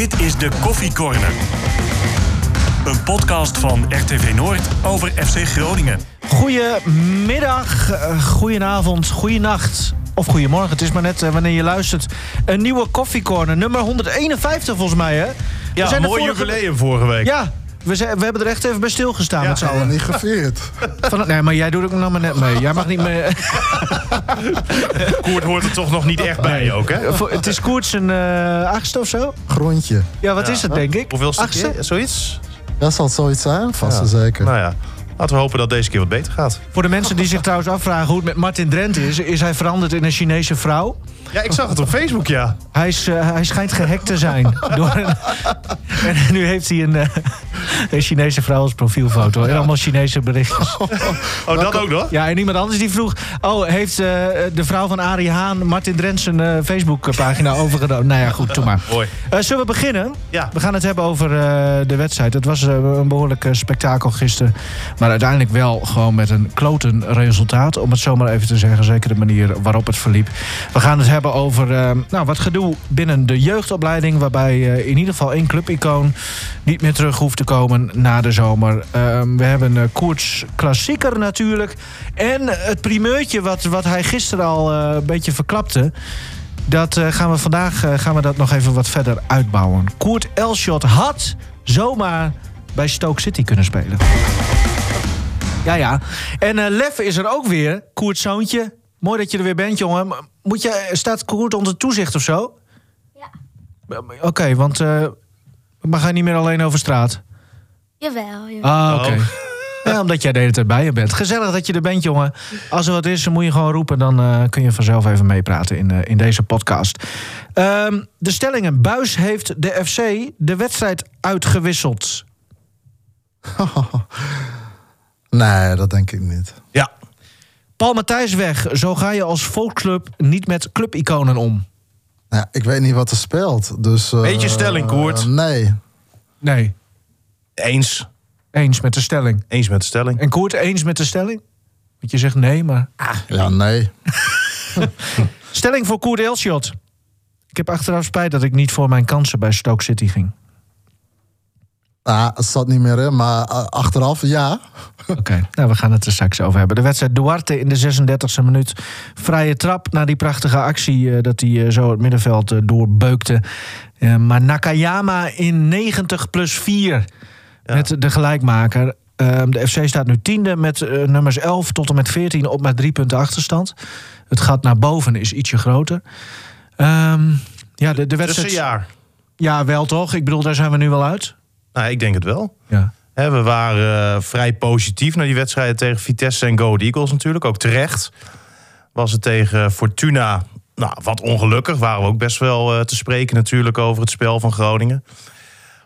Dit is de Koffie Corner. Een podcast van RTV Noord over FC Groningen. Goedemiddag, eh, goedenavond, goedenacht of goedemorgen. Het is maar net eh, wanneer je luistert. Een nieuwe koffiecorner, nummer 151 volgens mij, hè? We Ja, zijn een de mooi vorige- jubileum vorige week. Ja, we, zijn, we hebben er echt even bij stilgestaan Ja, met z'n allen. niet gevierd. Van, nee, maar jij doet ook nog maar net mee. Jij mag niet mee. Koert hoort er toch nog niet echt bij ook, hè? Voor- Het is koers een eh achtste of zo? Groentje. Ja, wat Ja. is het, denk ik? Hoeveel Achtste? Zoiets? Dat zal zoiets zijn, vast Ja. en zeker. Nou ja, laten we hopen dat deze keer wat beter gaat. Voor de mensen die zich trouwens afvragen hoe het met Martin Drent is... is hij veranderd in een Chinese vrouw. Ja, ik zag het op Facebook, ja. Hij, is, eh, hij schijnt gehackt te zijn. door een, en nu heeft hij een, eh, een Chinese vrouw als profielfoto. En allemaal Chinese berichtjes. Oh, dat ook nog? Ja, en iemand anders die vroeg... Oh, heeft eh, de vrouw van Arie Haan Martin Drent zijn Facebookpagina overgenomen? Nou ja, goed, doe maar. Mooi. Zullen we beginnen? Ja. We gaan het hebben over de wedstrijd. Het was een behoorlijk eh, spektakel gisteren. Maar uiteindelijk wel gewoon met een kloten resultaat. Om het zo maar even te zeggen. Zeker de manier waarop het verliep. We gaan het hebben over eh, nou, wat gedoe binnen de jeugdopleiding. Waarbij eh, in ieder geval één clubicoon niet meer terug hoeft te komen na de zomer. Eh, we hebben eh Koerts klassieker natuurlijk. En het primeurtje wat, wat hij gisteren al eh, een beetje verklapte. Dat gaan we vandaag gaan we dat nog even wat verder uitbouwen. Koert Elshot had zomaar bij Stoke City kunnen spelen. Ja, ja. En Lef is er ook weer. Koert zoontje. Mooi dat je er weer bent, jongen. Moet je, staat Koert onder toezicht of zo? Ja. Oké, want eh mag hij niet meer alleen over straat? Jawel, jawel. Ah, oké. Oh. Ja, omdat jij de hele tijd bij je bent. Gezellig dat je er bent, jongen. Als er wat is, dan moet je gewoon roepen. Dan eh, kun je vanzelf even meepraten in, eh, in deze podcast. Ehm, de stellingen. Buis heeft de FC de wedstrijd uitgewisseld. Nee, dat denk ik niet. Ja. Paul Matthijs weg. Zo ga je als volksclub niet met clubiconen om. Ja, ik weet niet wat er speelt. Dus, eh, Beetje stelling, Koert. eh, nee. Nee. Eens. Eens met de stelling. Eens met de stelling. En Koert eens met de stelling? Want je zegt nee, maar... Ja, nee. Stelling voor Koert Elshot. Ik heb achteraf spijt dat ik niet voor mijn kansen bij Stoke City ging. Ah, het zat niet meer in, maar eh, achteraf ja. Oké, nou, we gaan het er straks over hebben. De wedstrijd Duarte in de 36e minuut. Vrije trap na die prachtige actie eh, dat hij eh, zo het middenveld doorbeukte. Eh, maar Nakayama in 90 plus 4 met de gelijkmaker. Eh, de FC staat nu tiende met nummers 11 tot en met 14 op maar drie punten achterstand. Het gat naar boven is ietsje groter. Ehm, ja, de, de wedstrijd... Tussenjaar. Ja, wel toch? Ik bedoel, daar zijn we nu wel uit. Nou, ik denk het wel. Ja. We waren eh, vrij positief naar die wedstrijden tegen Vitesse en Go Ahead Eagles natuurlijk. Ook terecht. Was het tegen Fortuna, nou, wat ongelukkig. Waren we ook best wel eh, te spreken natuurlijk over het spel van Groningen.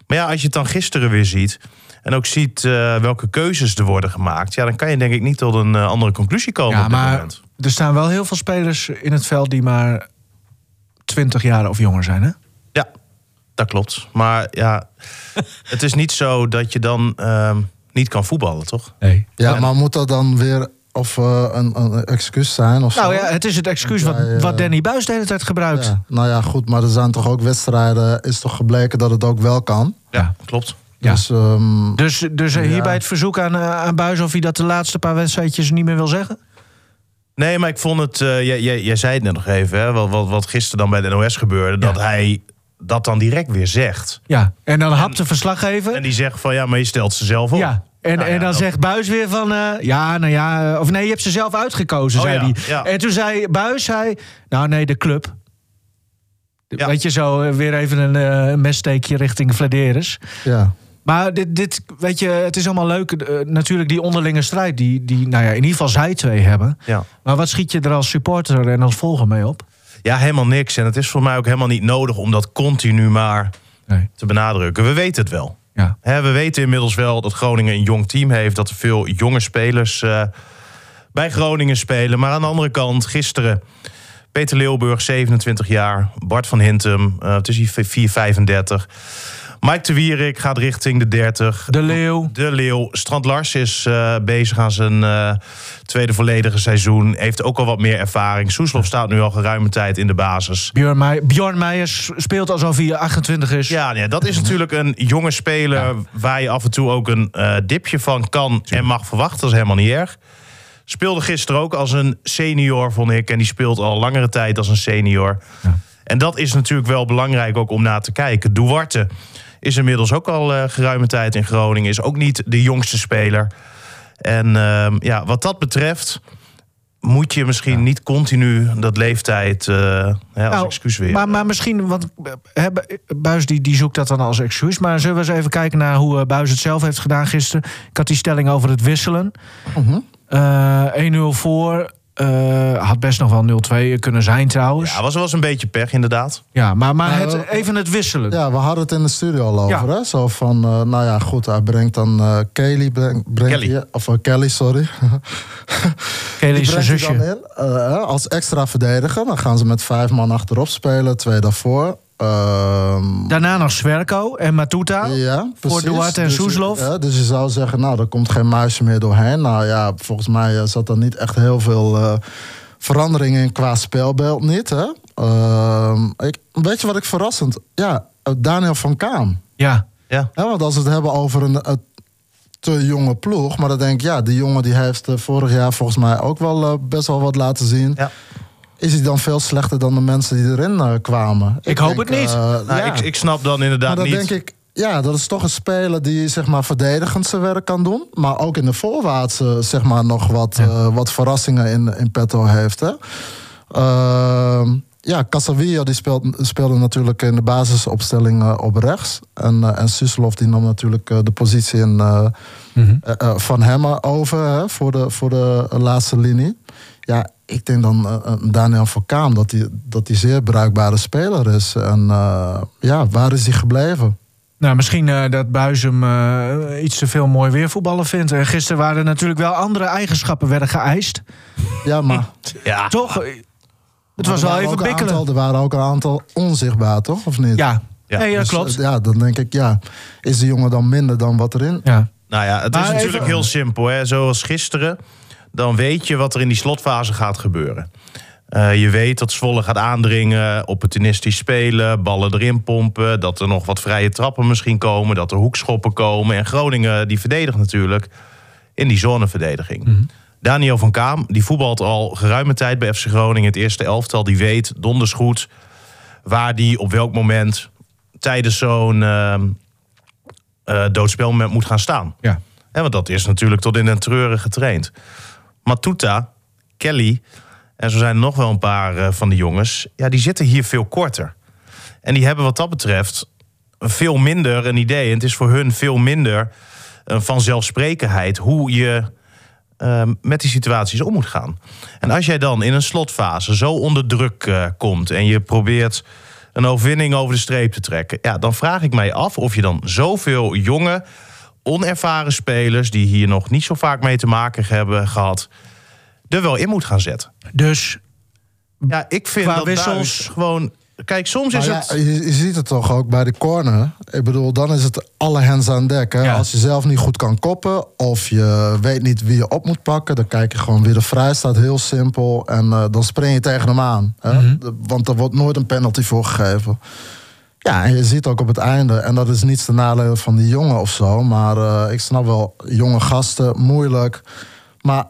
Maar ja, als je het dan gisteren weer ziet... en ook ziet eh, welke keuzes er worden gemaakt... ja, dan kan je denk ik niet tot een andere conclusie komen Ja, op dit maar moment. er staan wel heel veel spelers in het veld die maar 20 jaar of jonger zijn, hè? Dat klopt. Maar ja, het is niet zo dat je dan ehm, niet kan voetballen, toch? Nee. Ja, maar moet dat dan weer of eh, een, een excuus zijn? Of Nou zo? ja, het is het excuus wat, Ja, ja. wat Danny Buis de hele tijd gebruikt. Ja, nou ja, goed, maar er zijn toch ook wedstrijden, is toch gebleken dat het ook wel kan. Ja, klopt. Ja. Dus ehm, Dus, dus eh, Ja. hierbij het verzoek aan, eh, aan Buis of hij dat de laatste paar wedstrijdjes niet meer wil zeggen? Nee, maar ik vond het. eh, jij, jij, jij zei het net nog even, hè, wat, wat, wat gisteren dan bij de NOS gebeurde, dat hij dat dan direct weer zegt. Ja. En dan hapt de verslaggever. En die zegt van ja, maar je stelt ze zelf op. Ja. En, Nou en dan dat- zegt Buis weer van... eh, ja, nou ja... eh, Of nee, je hebt ze zelf uitgekozen, Oh zei hij. ja. En toen zei Buis, zei... Nou nee, de club. Ja. Weet je, zo eh, weer even een eh, messteekje richting Vladeres. ja. Maar dit, dit, weet je, het is allemaal leuk. natuurlijk die onderlinge strijd die, die, nou ja, in ieder geval zij twee hebben. Ja. Maar wat schiet je er als supporter en als volger mee op? Ja, helemaal niks. En het is voor mij ook helemaal niet nodig om dat continu maar Nee. te benadrukken. We weten het wel. Ja. We weten inmiddels wel dat Groningen een jong team heeft. Dat er veel jonge spelers eh, bij Groningen spelen. Maar aan de andere kant, gisteren Peter Leeuwburg, 27 jaar. Bart van Hintem, het is hier 435. Mike de Wierik gaat richting de 30. De Leeuw. De Leeuw. Strand Lars is eh, bezig aan zijn eh, tweede volledige seizoen. Heeft ook al wat meer ervaring. Soeslof staat nu al geruime tijd in de basis. Bjorn, Meij Bjorn Meijers speelt alsof hij 28 is. Ja, ja, dat is natuurlijk een jonge speler... waar je af en toe ook een eh, dipje van kan en mag verwachten. Dat is helemaal niet erg. Speelde gisteren ook als een senior, vond ik. En die speelt al langere tijd als een senior. En dat is natuurlijk wel belangrijk ook om naar te kijken. Duarte is inmiddels ook al eh, geruime tijd in Groningen. Is ook niet de jongste speler. En ehm, ja, wat dat betreft moet je misschien niet continu dat leeftijd eh, hè, als Nou, excuus weer. Maar, maar misschien, want eh, hè, Buis die, die zoekt dat dan als excuus. Maar zullen we eens even kijken naar hoe Buis het zelf heeft gedaan gisteren? Ik had die stelling over het wisselen. Mhm. Eh, 1-0 voor. Eh, had best nog wel 0-2 kunnen zijn trouwens. ja, Ja, was wel eens een beetje pech inderdaad. maar, maar Maar, het, eh, even het wisselen. Ja, we hadden het in de studio al over. Ja. Hè? Zo van, eh, nou ja, goed, hij brengt dan eh Kelly. Brengt, brengt Kelly. of Kelly, sorry. Kelly is zijn zusje. dan in eh, als extra verdediger. Dan gaan ze met vijf man achterop spelen, twee daarvoor. Ehm, Daarna nog Swerko en Matuta. ja, voor. Duarte en Dus- Soeslof. Ja, dus je zou zeggen, nou, er komt geen muisje meer doorheen. Nou ja, volgens mij eh, zat er niet echt heel veel eh, verandering in qua speelbeeld niet. Hè? Ehm, ik, weet je wat ik verrassend... Ja, eh, Daniel van Kaam. Ja. Ja. Ja, want als we het hebben over een, eh, te jonge ploeg... maar dan denk ik, ja, die jongen die heeft eh, vorig jaar volgens mij ook wel eh, best wel wat laten zien. Ja. Is hij dan veel slechter dan de mensen die erin eh, kwamen? Ik hoop het niet. eh, Nou, ja. ik, ik snap dan inderdaad Maar dan niet. denk ik, ja, dat is toch een speler die zeg maar verdedigend zijn werk kan doen. Maar ook in de voorwaartse zeg maar nog wat, eh, wat verrassingen in, in petto heeft. Hè? Ehm, ja, Casavilla die speelt, speelde natuurlijk in de basisopstelling op rechts. En, en Suslov die nam natuurlijk de positie in, Mhm. van hem over hè, voor, de, voor de laatste linie. Ja, ik denk dan eh, eh, Daniel van Kaam dat hij dat die zeer bruikbare speler is. En eh, ja, waar is hij gebleven? Nou, misschien eh, dat Buis hem eh, iets te veel mooi weervoetballen vindt. En gisteren waren er natuurlijk wel andere eigenschappen werden geëist. Ja, maar Ja. Toch? Het was wel even bikkelen. Aantal, er waren ook een aantal onzichtbaar, toch? Of niet? Ja, Ja, nee, dat Dus, klopt. Ja, dan denk ik, ja, is die jongen dan minder dan wat erin? Ja. Nou ja, het is Maar natuurlijk even- heel simpel. Hè? Zoals gisteren, dan weet je wat er in die slotfase gaat gebeuren. Eh, je weet dat Zwolle gaat aandringen, opportunistisch spelen, ballen erin pompen. Dat er nog wat vrije trappen misschien komen, dat er hoekschoppen komen. En Groningen, die verdedigt natuurlijk in die zoneverdediging. Daniel van Kaam, die voetbalt al geruime tijd bij FC Groningen. Het eerste elftal, die weet donders goed waar die op welk moment tijdens zo'n ehm eh, doodspelmoment moet gaan staan. Ja. Hè, want dat is natuurlijk tot in den treuren getraind. Matuta, Kelly en zo zijn er nog wel een paar eh, van die jongens. Ja, die zitten hier veel korter. En die hebben wat dat betreft veel minder een idee. En het is voor hun veel minder een vanzelfsprekendheid hoe je eh, met die situaties om moet gaan. En als jij dan in een slotfase zo onder druk eh, komt en je probeert een overwinning over de streep te trekken, ja, dan vraag ik mij af of je dan zoveel jonge, onervaren spelers die hier nog niet zo vaak mee te maken hebben gehad, er wel in moet gaan zetten. Dus Ja, ik vind Qua dat wissels- Buis gewoon. Kijk, soms is Maar het. ja, je, je ziet het toch ook bij de corner. Ik bedoel, dan is het alle hens aan dek. Hè? Ja. Als je zelf niet goed kan koppen of je weet niet wie je op moet pakken, dan kijk je gewoon wie er vrij staat, heel simpel. En eh, dan spring je tegen hem aan. Hè? Mhm. De- Want er wordt nooit een penalty voor gegeven. Ja, en je ziet ook op het einde, en dat is niets te nadelen van die jongen of zo, maar eh, ik snap wel, jonge gasten, moeilijk. Maar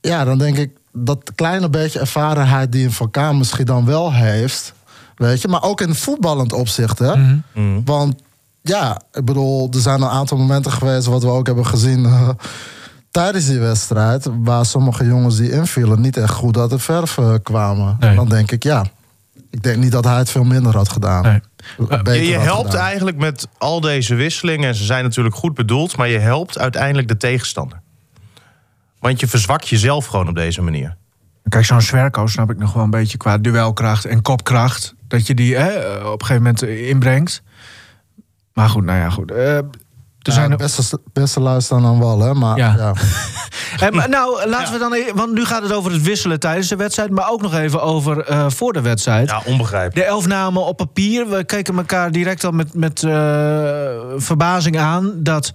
ja, dan denk ik dat kleine beetje ervarenheid die een Vulkaan misschien dan wel heeft, weet je, maar ook in voetballend opzicht, hè? Mhm. Want ja, ik bedoel, er zijn een aantal momenten geweest wat we ook hebben gezien eh, tijdens die wedstrijd, waar sommige jongens die invielen niet echt goed uit de verf eh, kwamen. Nee. Dan denk ik, ja, ik denk niet dat hij het veel minder had gedaan. Nee. Beter Je, je helpt gedaan. eigenlijk met al deze wisselingen. En ze zijn natuurlijk goed bedoeld. Maar je helpt uiteindelijk de tegenstander. Want je verzwakt jezelf gewoon op deze manier. Kijk, zo'n Zwerko snap ik nog wel een beetje qua duelkracht en kopkracht. Dat je die hè, op een gegeven moment inbrengt. Maar goed, nou ja, goed. Eh, Er Ja, zijn het beste, beste luisteren dan wel, hè? Maar Ja. ja. Eh, maar nou, laten we dan even, want nu gaat het over het wisselen tijdens de wedstrijd, maar ook nog even over eh, voor de wedstrijd. Ja, onbegrijpelijk. De elf namen op papier. We keken elkaar direct al met, met eh, verbazing aan dat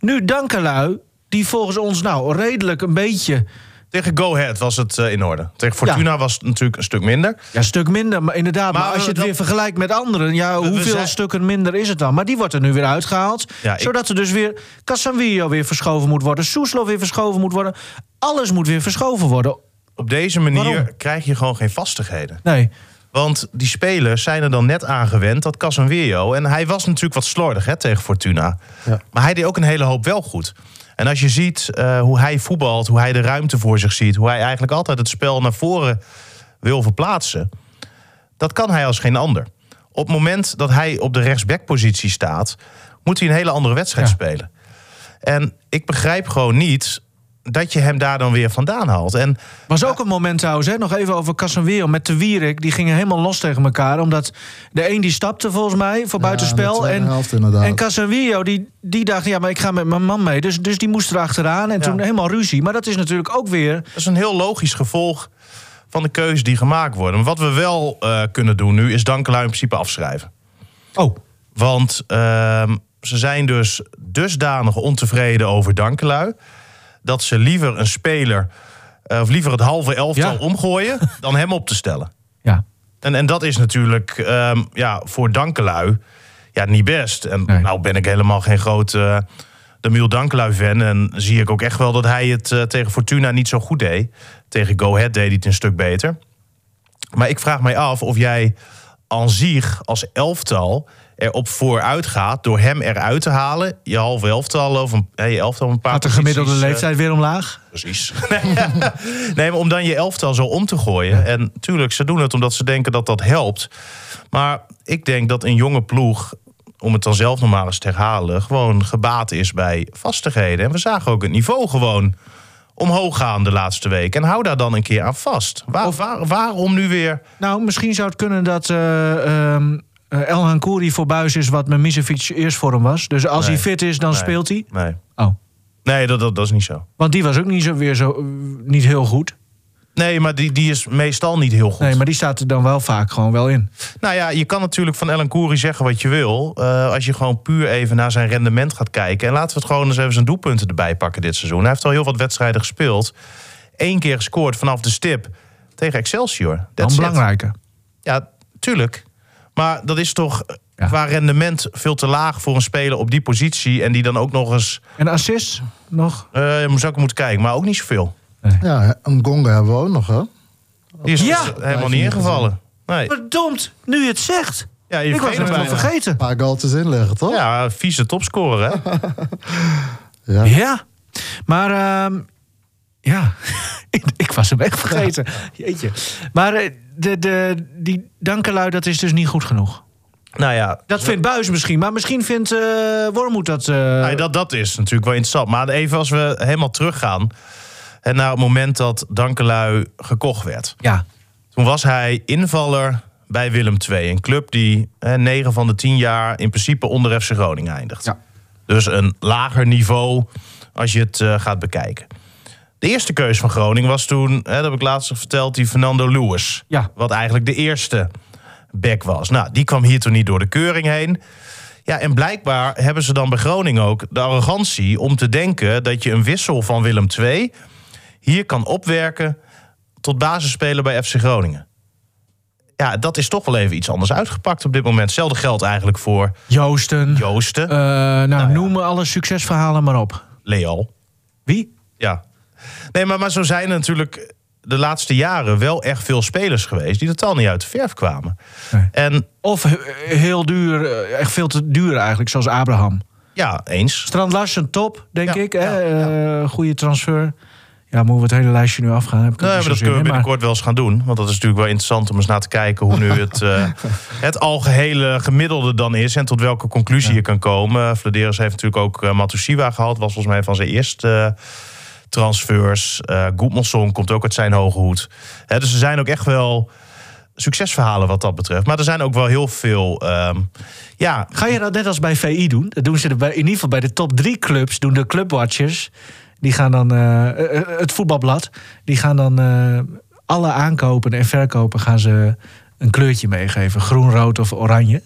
nu Dankelui, die volgens ons nou redelijk een beetje, Tegen Go Ahead was het eh, in orde. Tegen Fortuna was het natuurlijk een stuk minder. ja, een stuk minder, maar inderdaad, maar, Maar als je het dat- weer vergelijkt met anderen, ja, we hoeveel zijn- stukken minder is het dan? Maar die wordt er nu weer uitgehaald, Ja, ik- zodat er dus weer Casanvillo weer verschoven moet worden, Soeslo weer verschoven moet worden, alles moet weer verschoven worden. Op deze manier Waarom? krijg je gewoon geen vastigheden. Nee, Want die spelers zijn er dan net aan gewend, dat Casemiro. En hij was natuurlijk wat slordig hè, tegen Fortuna. Ja. Maar hij deed ook een hele hoop wel goed. En als je ziet eh, hoe hij voetbalt, hoe hij de ruimte voor zich ziet... hoe hij eigenlijk altijd het spel naar voren wil verplaatsen... dat kan hij als geen ander. Op het moment dat hij op de rechtsbackpositie staat... moet hij een hele andere wedstrijd Ja. spelen. En ik begrijp gewoon niet dat je hem daar dan weer vandaan haalt. En Was ook een moment trouwens, hè, nog even over Casemiro met de Wierik. Die gingen helemaal los tegen elkaar. Omdat de een die stapte volgens mij voor buitenspel. tweede En, helft en Casemiro die, die dacht, ja, maar ik ga met mijn man mee. Dus, dus die moest erachteraan. En toen helemaal ruzie. Maar dat is natuurlijk ook weer... Dat is een heel logisch gevolg van de keuzes die gemaakt worden. Maar wat we wel eh, kunnen doen nu, is Dankelui in principe afschrijven. Oh, Want ehm, ze zijn dus dusdanig ontevreden over Dankelui... dat ze liever een speler, eh, of liever het halve elftal Ja. omgooien... dan hem op te stellen. ja. En, en dat is natuurlijk ehm, ja, voor Dankelui ja, niet best. En Nee. nou ben ik helemaal geen grote uh, Damiel Dankelui-fan. En zie ik ook echt wel dat hij het eh, tegen Fortuna niet zo goed deed. Tegen Go Ahead deed hij het een stuk beter. Maar ik vraag mij af of jij aan zich als elftal erop vooruit gaat... door hem eruit te halen, je halve elftal... of een, je elftal een paar Gaat de gemiddelde posities, eh, leeftijd weer omlaag? Precies. nee, maar om dan je elftal zo om te gooien. En tuurlijk, ze doen het omdat ze denken dat dat helpt. Maar ik denk dat een jonge ploeg, om het dan zelf nog maar eens te herhalen... gewoon gebaat is bij vastigheden. En we zagen ook het niveau gewoon omhoog gaan de laatste week. En hou daar dan een keer aan vast. Waar, waar- waarom nu weer... Nou, misschien zou het kunnen dat eh ehm eh, El Hankouri voor buis is wat Mimicevic eerst voor hem was. Dus als Nee. hij fit is, dan Nee. speelt hij. Nee, Oh. nee dat, dat, dat is niet zo. Want die was ook niet, zo, weer zo, eh, niet heel goed. Nee, maar die, die is meestal niet heel goed. Nee, maar die staat er dan wel vaak gewoon wel in. Nou ja, je kan natuurlijk van Ellen Koeri zeggen wat je wil. eh, als je gewoon puur even naar zijn rendement gaat kijken. En laten we het gewoon eens even zijn doelpunten erbij pakken dit seizoen. Hij heeft al heel wat wedstrijden gespeeld. Eén keer gescoord vanaf de stip tegen Excelsior. That's it. belangrijker. Ja, tuurlijk. Maar dat is toch Ja. qua rendement veel te laag voor een speler op die positie. En die dan ook nog eens... En assist nog? eh zou ik moeten kijken, maar ook niet zoveel. Ja, een gonga hebben we ook nog, hè? Die is Ja. helemaal niet ingevallen. Nee. Verdomd, nu je het zegt. Ja, je Ik was het bijna. vergeten. Een paar goaltjes inleggen, toch? Ja, vieze topscorer, hè? Ja. Ja. Maar ehm, ja, ik, ik was hem echt vergeten. Jeetje. Maar eh, de, de, die dankelui, dat is dus niet goed genoeg. nou ja, Dat vindt Buis misschien, maar misschien vindt eh Wormoed dat... eh, Nee, dat, dat is natuurlijk wel interessant. Maar even als we helemaal teruggaan... En naar het moment dat Dankelui gekocht werd. Ja, Toen was hij invaller bij Willem II. Een club die hè, 9 van de 10 jaar in principe onder FC Groningen eindigt. Ja. Dus een lager niveau als je het eh, gaat bekijken. De eerste keus van Groningen was toen, hè, dat heb ik laatst verteld, die Fernando Lewis. Ja. Wat eigenlijk de eerste back was. Nou, die kwam hier toen niet door de keuring heen. Ja, en blijkbaar hebben ze dan bij Groningen ook de arrogantie om te denken dat je een wissel van Willem II hier kan opwerken tot basisspeler bij FC Groningen. Ja, dat is toch wel even iets anders uitgepakt op dit moment. Hetzelfde geldt eigenlijk voor Joosten. Joosten, Eh, nou, ja. noem alle succesverhalen maar op. Leal. Wie? Ja. Nee, maar, maar zo zijn er natuurlijk de laatste jaren wel echt veel spelers geweest... die totaal niet uit de verf kwamen. Nee. En Of he- heel duur, eh, echt veel te duur eigenlijk, zoals Abraham. ja, eens. Strand Larsen, top, denk Ja, ik. Hè? ja, Eh, goede transfer. Ja, moeten we het hele lijstje nu afgaan? Heb ik Nee, maar dat kunnen we maar- binnenkort wel eens gaan doen. Want dat is natuurlijk wel interessant om eens naar te kijken... hoe nu het, eh, het algehele gemiddelde dan is... en tot welke conclusie je kan komen. Vladeris heeft natuurlijk ook uh, Matusiwa gehad. Was volgens mij van zijn eerste eh, transfers. Uh, Goedmanson komt ook uit zijn hoge hoed. Hè, dus er zijn ook echt wel succesverhalen wat dat betreft. Maar er zijn ook wel heel veel. ehm, ja, Ga je dat net als bij VI doen? Dat doen ze bij, in ieder geval bij de top drie clubs, doen de clubwatchers. Die gaan dan, eh, eh, het voetbalblad, die gaan dan eh, alle aankopen en verkopen gaan ze een kleurtje meegeven. Groen, rood of oranje.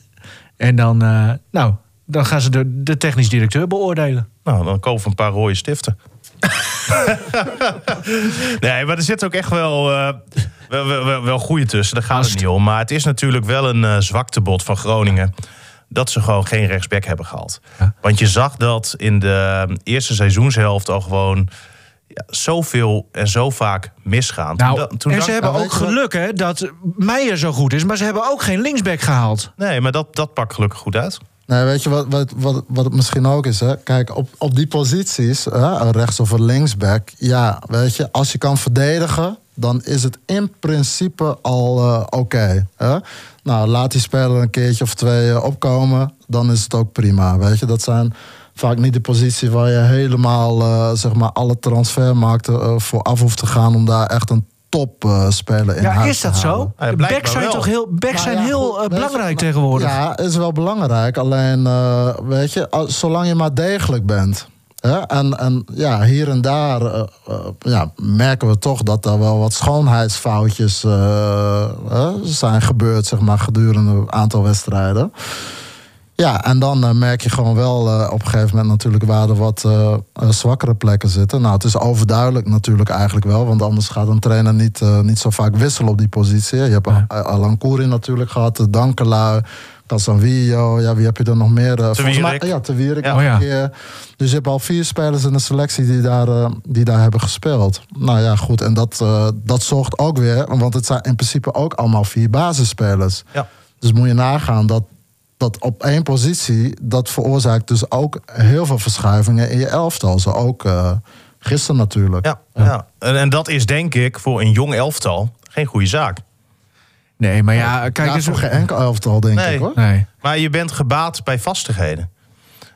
En dan, eh, nou, dan gaan ze de, de technisch directeur beoordelen. nou, dan kopen we een paar rode stiften. nee, maar er zit ook echt wel, eh, wel, wel, wel, goede tussen. Daar gaat het niet om. Maar het is natuurlijk wel een eh, zwaktebod van Groningen. Dat ze gewoon geen rechtsback hebben gehaald. Ja. Want je zag dat in de eerste seizoenshelft al gewoon ja, zoveel en zo vaak misgaan. Nou, Toen en dacht- ze hebben Ja, ook geluk hè, dat Meijer zo goed is, maar ze hebben ook geen linksback gehaald. Nee, maar dat, dat pakt gelukkig goed uit. Nee, weet je wat, wat, wat, wat het misschien ook is? Hè? Kijk, op, op die posities, hè, een rechts- of een linksback... ja, weet je, als je kan verdedigen... dan is het in principe al eh, oké. hè? Nou, laat die speler een keertje of twee eh, opkomen... dan is het ook prima, weet je. Dat zijn vaak niet de posities waar je helemaal... eh, zeg maar, alle transfermarkten eh, voor af hoeft te gaan... om daar echt een topspeler in Ja, huis is te dat zo? halen. Ja, backs zijn wel. toch heel, backs Nou zijn ja, heel goed, eh, weet je, belangrijk tegenwoordig. Ja, is wel belangrijk. Alleen, eh, weet je, als- zolang je maar degelijk bent. En, en ja, hier en daar eh, eh, ja, merken we toch dat er wel wat schoonheidsfoutjes eh, zijn gebeurd, zeg maar, gedurende een aantal wedstrijden. Ja, en dan merk je gewoon wel op een gegeven moment natuurlijk waar er wat zwakkere plekken zitten. Nou, het is overduidelijk natuurlijk eigenlijk wel, want anders gaat een trainer niet, niet zo vaak wisselen op die positie. Je hebt Ja. Al- Alan Koeri natuurlijk gehad, de Dankelui, Casanvillo, ja, wie heb je er nog meer? Eh, volgens mij-. Ja, Te Wierik Ja. nog Oh ja. keer. Dus je hebt al vier spelers in de selectie die daar, eh, die daar hebben gespeeld. Nou ja, goed, en dat, eh, dat zorgt ook weer, want het zijn in principe ook allemaal vier basisspelers. Ja. Dus moet je nagaan dat, dat op één positie, dat veroorzaakt dus ook heel veel verschuivingen in je elftal. Zo ook eh, gisteren natuurlijk. Ja, ja. En, en dat is denk ik voor een jong elftal geen goede zaak. Nee, maar ja, kijk ja, eens. voor geen enkel elftal, denk Nee. ik hoor. Nee. Maar je bent gebaat bij vastigheden.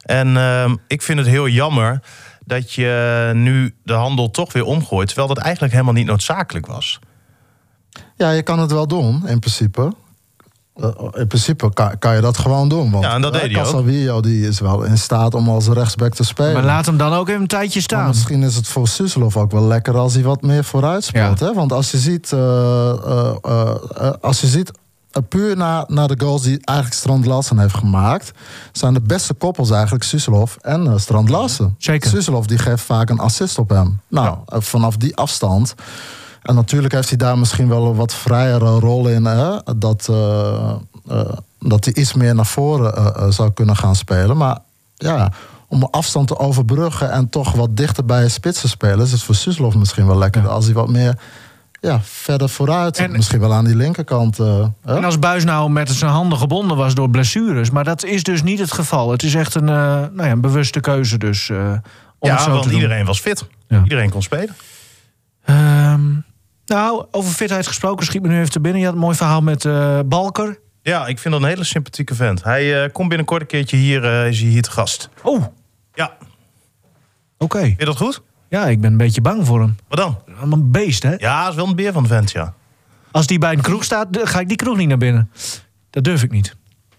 En ehm, ik vind het heel jammer dat je nu de handel toch weer omgooit... terwijl dat eigenlijk helemaal niet noodzakelijk was. Ja, je kan het wel doen, in principe. Eh, in principe kan, kan je dat gewoon doen. Want, Ja, en dat eh, deed hij ook. Casalvillo, die is wel in staat om als rechtsback te spelen. Maar laat hem dan ook even een tijdje Maar staan. misschien is het voor Suslov ook wel lekker als hij wat meer vooruit speelt. Ja. Hè? Want als je ziet, eh, eh, eh, eh, als je ziet puur naar, naar de goals die eigenlijk Strand Larsen heeft gemaakt, zijn de beste koppels eigenlijk Suslov en eh, Strand Larsen. Zeker. Suslov die geeft vaak een assist op hem. Nou, vanaf die afstand. En natuurlijk heeft hij daar misschien wel een wat vrijere rol in. Hè? Dat, eh, eh, dat hij iets meer naar voren eh, zou kunnen gaan spelen. Maar ja, om een afstand te overbruggen en toch wat dichter bij je spits te spelen, is het voor Suslov misschien wel lekker. Ja. Als hij wat meer ja, verder vooruit. En- misschien wel aan die linkerkant. eh, hè? En als Buis nou met zijn handen gebonden was door blessures. Maar dat is dus niet het geval. Het is echt een, eh, nou ja, een bewuste keuze dus. eh, om het ja, zo want te doen. iedereen was fit. Ja. Iedereen kon spelen. Ehm, nou, over fitheid gesproken schiet me nu even te binnen. Je had een mooi verhaal met eh, Balker. Ja, ik vind dat een hele sympathieke vent. Hij eh, komt binnenkort een keertje hier, eh, is hij hier te gast. Oh, oké. Ja, vind je dat goed? Ja, ik ben een beetje bang voor hem. Wat dan? Een beest, hè? Ja, dat is wel een beer van de vent, ja. Als die bij een kroeg staat, ga ik die kroeg niet naar binnen. Dat durf ik niet.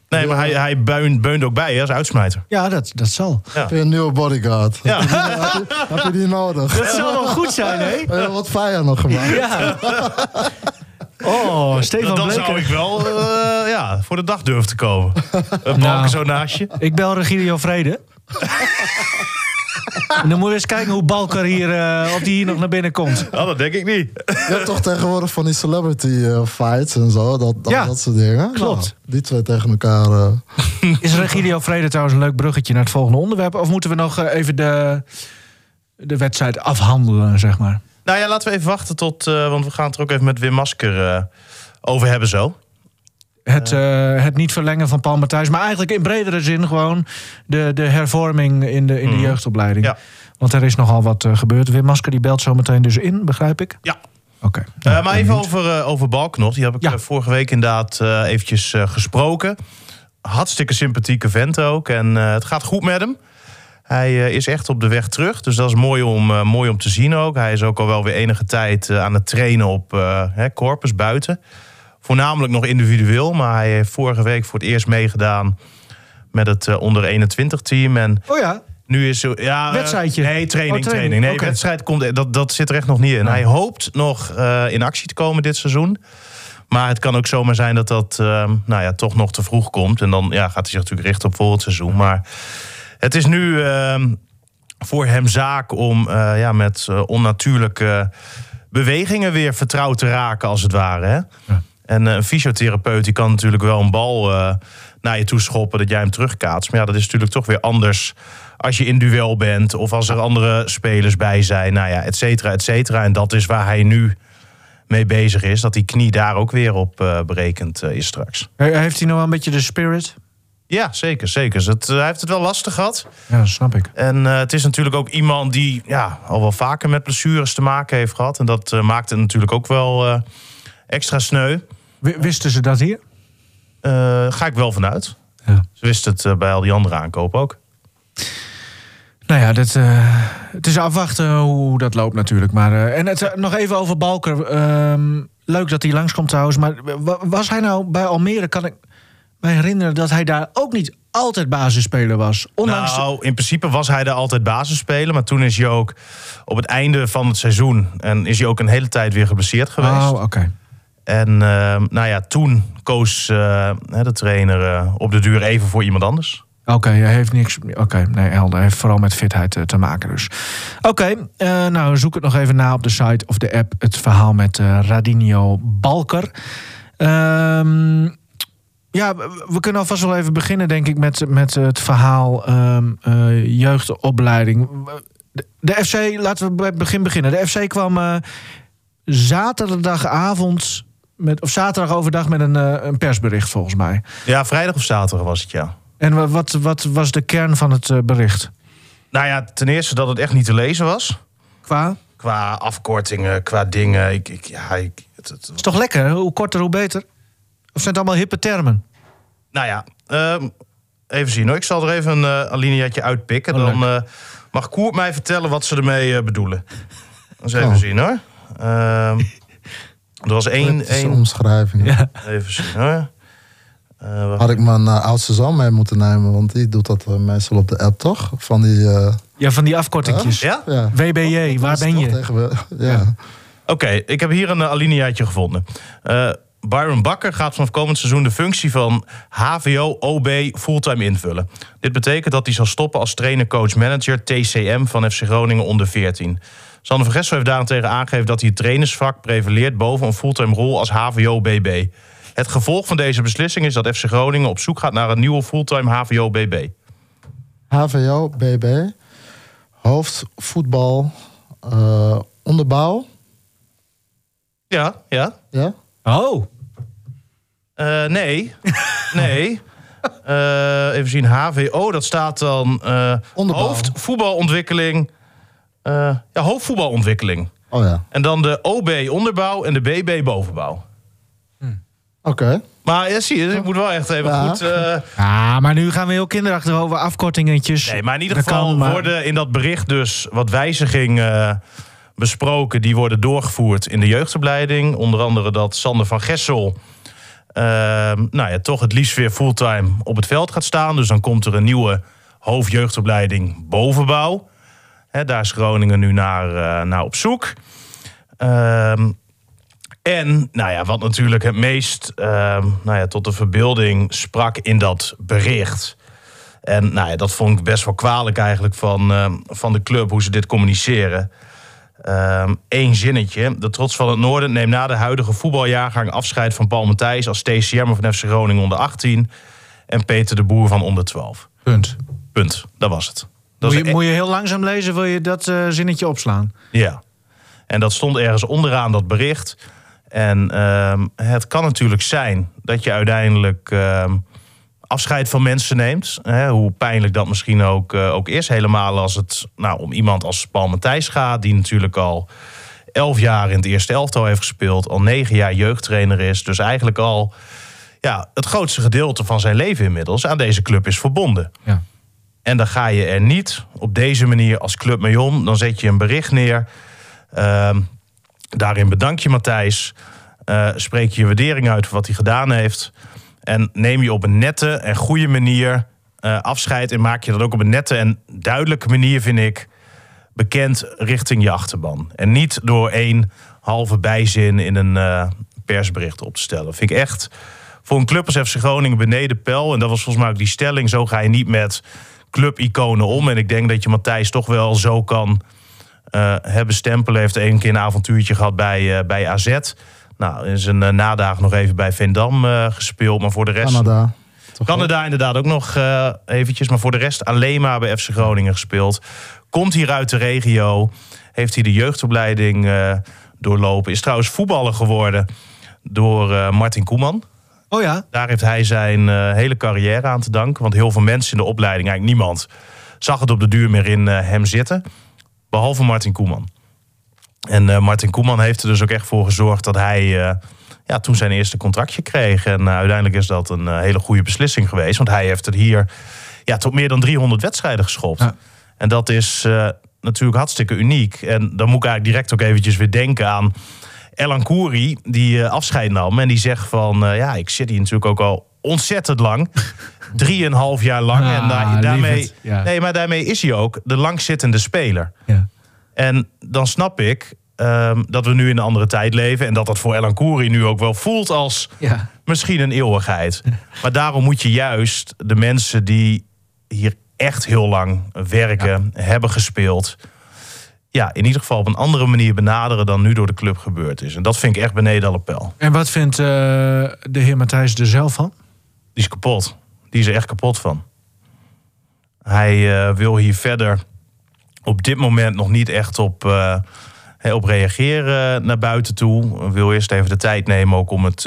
Nee, maar hij, hij beun, beunt ook bij hè, als uitsmijter. Ja, dat, dat zal. Je een nieuwe bodyguard? Ja. heb, je, heb je die nodig? Dat zal wel goed zijn, hè? Heb je wat fire nog gemaakt? Ja. Oh, Stefan Dan zou ik wel eh, ja, voor de dag durven te komen. Een balken Nou. zo naast je. Ik bel Regilio Vrede. en dan moet je eens kijken hoe Balker hier, eh, of die hier nog naar binnen komt. Dat denk ik niet. Je hebt toch tegenwoordig van die celebrity eh, fights en zo, dat, dat, Ja, dat soort dingen. klopt. Nou, die twee tegen elkaar. eh, Is Regilio Vrede trouwens een leuk bruggetje naar het volgende onderwerp? Of moeten we nog even de, de wedstrijd afhandelen, zeg maar? Nou ja, laten we even wachten tot... eh, want we gaan het er ook even met Wim Masker eh, over hebben zo. Het, eh, het niet verlengen van Paul Matthijs. Maar eigenlijk in bredere zin gewoon de, de hervorming in de, in de Mhm. jeugdopleiding. Ja. Want er is nogal wat eh, gebeurd. Wim Masker die belt zo meteen dus in, begrijp ik? Ja. Oké. Eh, Nou, maar even over, eh over Balknot. Die heb ik Ja. eh, vorige week inderdaad eh, eventjes eh, gesproken. Hartstikke sympathieke vent ook. En eh, het gaat goed met hem. Hij eh, is echt op de weg terug. Dus dat is mooi om, eh, mooi om te zien ook. Hij is ook al wel weer enige tijd eh, aan het trainen op eh hè, Corpus buiten. Voornamelijk nog individueel. Maar hij heeft vorige week voor het eerst meegedaan met het eh, onder 21 team. En Oh ja, nu is zo, ja, eh, Wedstrijdje? Nee, training, Oh, training, training. Nee, wedstrijd komt dat dat zit er echt nog niet in. Hij hoopt nog eh, in actie te komen dit seizoen. Maar het kan ook zomaar zijn dat dat ehm, nou ja, toch nog te vroeg komt. En dan ja, gaat hij zich natuurlijk richten op volgend seizoen. Maar het is nu ehm, voor hem zaak om eh, ja, met eh, onnatuurlijke bewegingen weer vertrouwd te raken, als het ware. Hè? En eh, een fysiotherapeut die kan natuurlijk wel een bal eh, naar je toe schoppen dat jij hem terugkaatst. Maar ja, dat is natuurlijk toch weer anders als je in duel bent of als er andere spelers bij zijn. Nou ja, et cetera, et cetera. En dat is waar hij nu mee bezig is. Dat die knie daar ook weer op eh, berekend is straks. He- heeft hij nog wel een beetje de spirit? Ja, zeker, zeker. Dus Het, hij heeft het wel lastig gehad. Ja, dat snap ik. En het is natuurlijk ook iemand die ja, al wel vaker met blessures te maken heeft gehad. En dat maakt het natuurlijk ook wel extra sneu. Wisten ze dat hier? Eh, ga ik wel vanuit. Ja. Ze wist het eh, bij al die andere aankopen ook. Nou ja, dat, eh, het is afwachten hoe dat loopt natuurlijk. Maar, en het, nog even over Balker. Ehm, leuk dat hij langskomt trouwens. Maar wa- was hij nou bij Almere, kan ik me herinneren... dat hij daar ook niet altijd basisspeler was? Ondanks Nou, in principe was hij er altijd basisspeler. Maar toen is hij ook op het einde van het seizoen... en is hij ook een hele tijd weer geblesseerd geweest. Oh, oké. En eh, nou ja, toen koos eh, de trainer eh, op de duur even voor iemand anders. Oké, hij heeft niks. Oké, nee, helder. Heeft vooral met fitheid eh, te maken dus. Oké, eh, nou zoek het nog even na op de site of de app. Het verhaal met Radinio Balker. Ehm, ja, we- kunnen alvast wel even beginnen, denk ik, met, met het verhaal ehm, eh, jeugdopleiding. De, de FC, laten we bij het begin beginnen. De FC kwam zaterdagavond, met, of zaterdag overdag met een, eh, een persbericht volgens mij. Ja, vrijdag of zaterdag was het, ja. En wa- wat, wat was de kern van het eh, bericht? Nou ja, ten eerste dat het echt niet te lezen was. Qua? Qua afkortingen, qua dingen. Ik, ik, ja, ik, het, het- Is toch lekker? Hoe korter, hoe beter? Of zijn het allemaal hippe termen? nou ja, ehm, even zien hoor. Ik zal er even een uh, alineaatje uitpikken. Oh, Dan eh, mag Koert mij vertellen wat ze ermee eh, bedoelen. Eens even Oh. zien hoor. Ehm, er was één... Één omschrijvingen. even zien hoor. Eh. Had ik mijn eh, oudste zoon mee moeten nemen, want die doet dat eh, meestal op de app toch? Van die. eh, Ja, van die afkortingjes. ja? ja. WBJ, waar Dat is ben je? tegen ja. Ja. Oké, ik heb hier een uh, alineaatje gevonden. Eh, Byron Bakker gaat vanaf komend seizoen de functie van HVO-OB fulltime invullen. Dit betekent dat hij zal stoppen als trainer, coach, manager TCM van FC Groningen onder 14. Sander van heeft daarentegen aangegeven dat hij het trainersvak prevaleert boven een fulltime rol als HVO-BB. Het gevolg van deze beslissing is dat FC Groningen op zoek gaat naar een nieuwe fulltime HVO-BB. HVO, BB, hoofdvoetbal, eh, onderbouw. Ja, ja. Ja? Oh, Eh, nee. nee. Eh, even zien, HVO, dat staat dan... eh Onderbouw. hoofdvoetbalontwikkeling. eh ja, hoofdvoetbalontwikkeling. Oh ja. En dan de OB onderbouw en de BB bovenbouw. Oké. Maar ja, zie je, ik moet wel echt even Ja. goed... eh, ah, maar nu gaan we heel kinderachtig over afkortingetjes. nee, maar in ieder Dat geval kan, maar- worden in dat bericht dus wat wijzigingen eh, besproken... die worden doorgevoerd in de jeugdopleiding. Onder andere dat Sander van Gessel... ehm, nou ja, toch het liefst weer fulltime op het veld gaat staan. Dus dan komt er een nieuwe hoofdjeugdopleiding bovenbouw. Daar is Groningen nu naar, eh, naar op zoek. Ehm, en nou ja, wat natuurlijk het meest ehm, nou ja, tot de verbeelding sprak in dat bericht. En nou ja, dat vond ik best wel kwalijk eigenlijk van, ehm, van de club, hoe ze dit communiceren. Eén zinnetje. De trots van het Noorden neemt na de huidige voetbaljaargang afscheid van Paul Matthijs als TCM van FC Groningen onder 18 en Peter de Boer van onder 12. Punt. Punt. Dat was het. Dat Moet je, moet je heel langzaam lezen, wil je dat eh, zinnetje opslaan? Ja. En dat stond ergens onderaan dat bericht. En ehm, het kan natuurlijk zijn dat je uiteindelijk ehm, afscheid van mensen neemt. Hè, hoe pijnlijk dat misschien ook, eh, ook is. Helemaal als het nou, om iemand als Paul Matthijs gaat... die natuurlijk al elf jaar in het eerste elftal heeft gespeeld... al negen jaar jeugdtrainer is. Dus eigenlijk al ja, het grootste gedeelte van zijn leven inmiddels... aan deze club is verbonden. Ja. En dan ga je er niet op deze manier als club om. Dan zet je een bericht neer. Ehm, daarin bedank je Matthijs. eh, spreek je je waardering uit voor wat hij gedaan heeft. En neem je op een nette en goede manier eh, afscheid. En maak je dat ook op een nette en duidelijke manier, vind ik, bekend richting je achterban. En niet door één halve bijzin in een eh, persbericht op te stellen. Vind ik echt voor een club als FC Groningen beneden pijl. En dat was volgens mij ook die stelling. Zo ga je niet met clubiconen om. En ik denk dat je Matthijs toch wel zo kan eh, hebben stempelen. Heeft één keer een avontuurtje gehad bij, eh, bij AZ. Nou, in zijn uh, nadagen nog even bij Vendam uh, gespeeld. Maar voor de rest... Canada. Toch Canada inderdaad ook nog eventjes. Maar voor de rest alleen maar bij FC Groningen gespeeld. Komt hier uit de regio. Heeft hij de jeugdopleiding doorlopen. Is trouwens voetballer geworden door Martin Koeman. Oh ja? Daar heeft hij zijn uh, hele carrière aan te danken. Want heel veel mensen in de opleiding, eigenlijk niemand... zag het op de duur meer in hem zitten. Behalve Martin Koeman. En Martin Koeman heeft er dus ook echt voor gezorgd dat hij ja, toen zijn eerste contractje kreeg. En uiteindelijk is dat een hele goede beslissing geweest. Want hij heeft het hier ja, tot meer dan 300 wedstrijden geschopt. Ja. En dat is natuurlijk hartstikke uniek. En dan moet ik eigenlijk direct ook eventjes weer denken aan Elan Kouri... die afscheid nam en die zegt van... ja, ik zit hier natuurlijk ook al ontzettend lang. Drieënhalf jaar lang. Ah, en da daarmee, ja. nee, maar daarmee is hij ook de langzittende speler. Ja. En dan snap ik Um, dat we nu in een andere tijd leven. En dat dat voor Elan Kouri nu ook wel voelt als ja. misschien een eeuwigheid. Maar daarom moet je juist de mensen die hier echt heel lang werken, hebben gespeeld. Ja, in ieder geval op een andere manier benaderen dan nu door de club gebeurd is. En dat vind ik echt beneden alle pijl. En wat vindt uh, de heer Matthijs er zelf van? Die is kapot. Die is er echt kapot van. Hij uh, wil hier verder op dit moment nog niet echt op. Uh, op reageren naar buiten toe. Wil eerst even de tijd nemen ook om het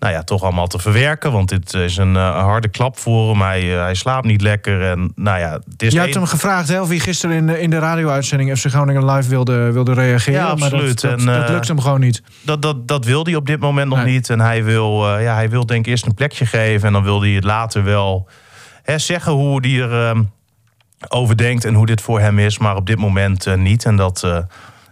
nou ja, toch allemaal te verwerken. Want dit is een uh, harde klap voor hem. Hij, uh, hij slaapt niet lekker. En, nou ja, het is Je hebt een... hem gevraagd hè, of hij gisteren in, in de radio-uitzending FC Groningen Live wilde, wilde reageren. Ja, absoluut. Maar dat, dat, en, dat lukt hem gewoon niet. Dat, dat, dat wil hij op dit moment nog Nee. niet. En hij wil, ja, hij wil denk ik eerst een plekje geven. En dan wil hij het later wel hè, zeggen hoe hij er ehm, over denkt. En hoe dit voor hem is. Maar op dit moment eh, niet. En dat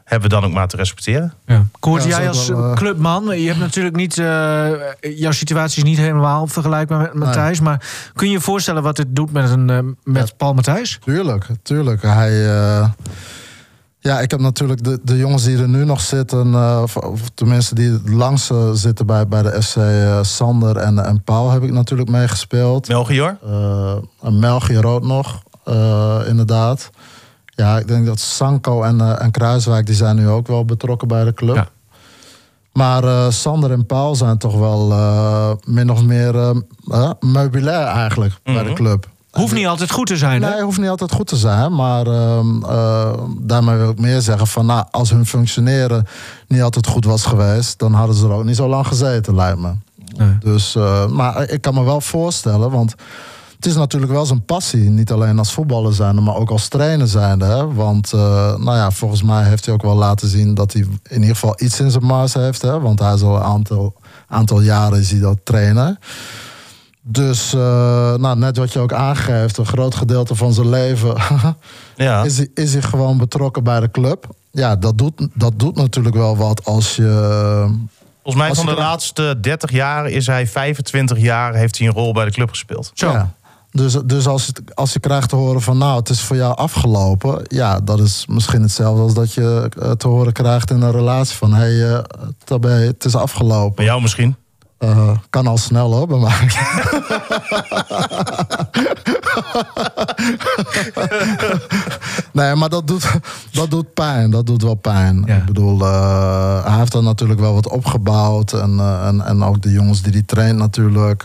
hebben we dan ook maar te respecteren. Ja. Koert, Ja, dat jij als wel, eh, clubman, je hebt natuurlijk niet, eh, jouw situatie is niet helemaal vergelijkbaar met Matthijs, maar kun je je voorstellen wat dit doet met, een, eh, met Paul Matthijs? Tuurlijk, tuurlijk. Hij, eh, ja, ik heb natuurlijk de, de jongens die er nu nog zitten, eh, of, of tenminste die het langst eh, zitten bij, bij de SC eh, Sander en, en Paul heb ik natuurlijk meegespeeld. Melchior? Eh en Melchior ook nog, eh, inderdaad. Ja, ik denk dat Sanko en, eh, en Kruiswijk, die zijn nu ook wel betrokken bij de club. Ja. Maar eh, Sander en Paul zijn toch wel eh, min of meer eh, eh, meubilair eigenlijk bij de Mhm. club. Hoeft niet altijd goed te zijn, hè? Nee, hoeft niet altijd goed te zijn. Maar ehm, eh, daarmee wil ik meer zeggen van... Nou, als hun functioneren niet altijd goed was geweest... dan hadden ze er ook niet zo lang gezeten, lijkt me. Nee. Dus, eh, maar ik kan me wel voorstellen, want... Het is natuurlijk wel zijn passie. Niet alleen als voetballer zijnde, maar ook als trainer zijnde. Hè? Want eh, nou ja, volgens mij heeft hij ook wel laten zien... dat hij in ieder geval iets in zijn mars heeft. Hè? Want hij is al een aantal, aantal jaren is hij dat trainer. Dus eh, nou, net wat je ook aangeeft, een groot gedeelte van zijn leven Ja. is, hij, is hij gewoon betrokken bij de club. Ja, dat doet, dat doet natuurlijk wel wat als je. Volgens mij van de laatste 30 jaar is hij 25 jaar heeft hij een rol bij de club gespeeld. Zo. Ja. Dus, dus als, het, als je krijgt te horen van nou, het is voor jou afgelopen. Ja, dat is misschien hetzelfde als dat je eh, te horen krijgt in een relatie van hé, hey, eh, tabé, het is afgelopen. Bij jou misschien? Eh, kan al snel hoor, bij mij. nee, maar dat doet, dat doet pijn. Dat doet wel pijn. Ja. Ik bedoel, hij heeft dan natuurlijk wel wat opgebouwd. En, en, en ook de jongens die hij traint natuurlijk.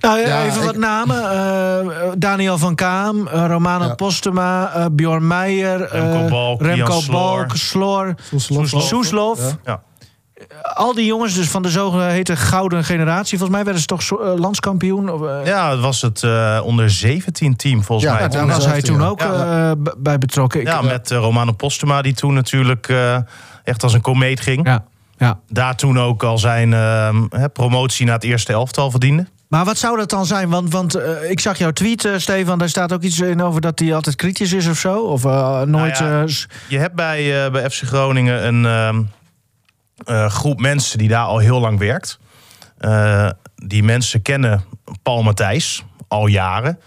Nou, ja, Ja, even ik- wat namen. Eh, Daniel van Kaam, eh, Romano Ja. Postema, eh, Bjorn Meijer, Remco Balk, Remco. Balk, Sloor, Soeslof. Ja. Ja. Al die jongens dus van de zogeheten gouden generatie. Volgens mij werden ze toch zo- landskampioen? Of, Ja, het was het eh, onder 17 team volgens Ja, mij. ja, Ja, daar was hij 17, toen ja. ook Ja. eh, bij betrokken. Ik- met Romano Postema die toen natuurlijk eh, echt als een komeet ging. ja, ja. Daar toen ook al zijn hè, promotie naar het eerste elftal verdiende. Maar wat zou dat dan zijn? Want, want eh, ik zag jouw tweet, eh, Stefan. Daar staat ook iets in over dat hij altijd kritisch is of zo. Of eh, nooit. Nou ja. Je hebt bij, bij FC Groningen een, ehm, eh, groep mensen die daar al heel lang werkt. Die mensen kennen Paul Matthijs al jaren.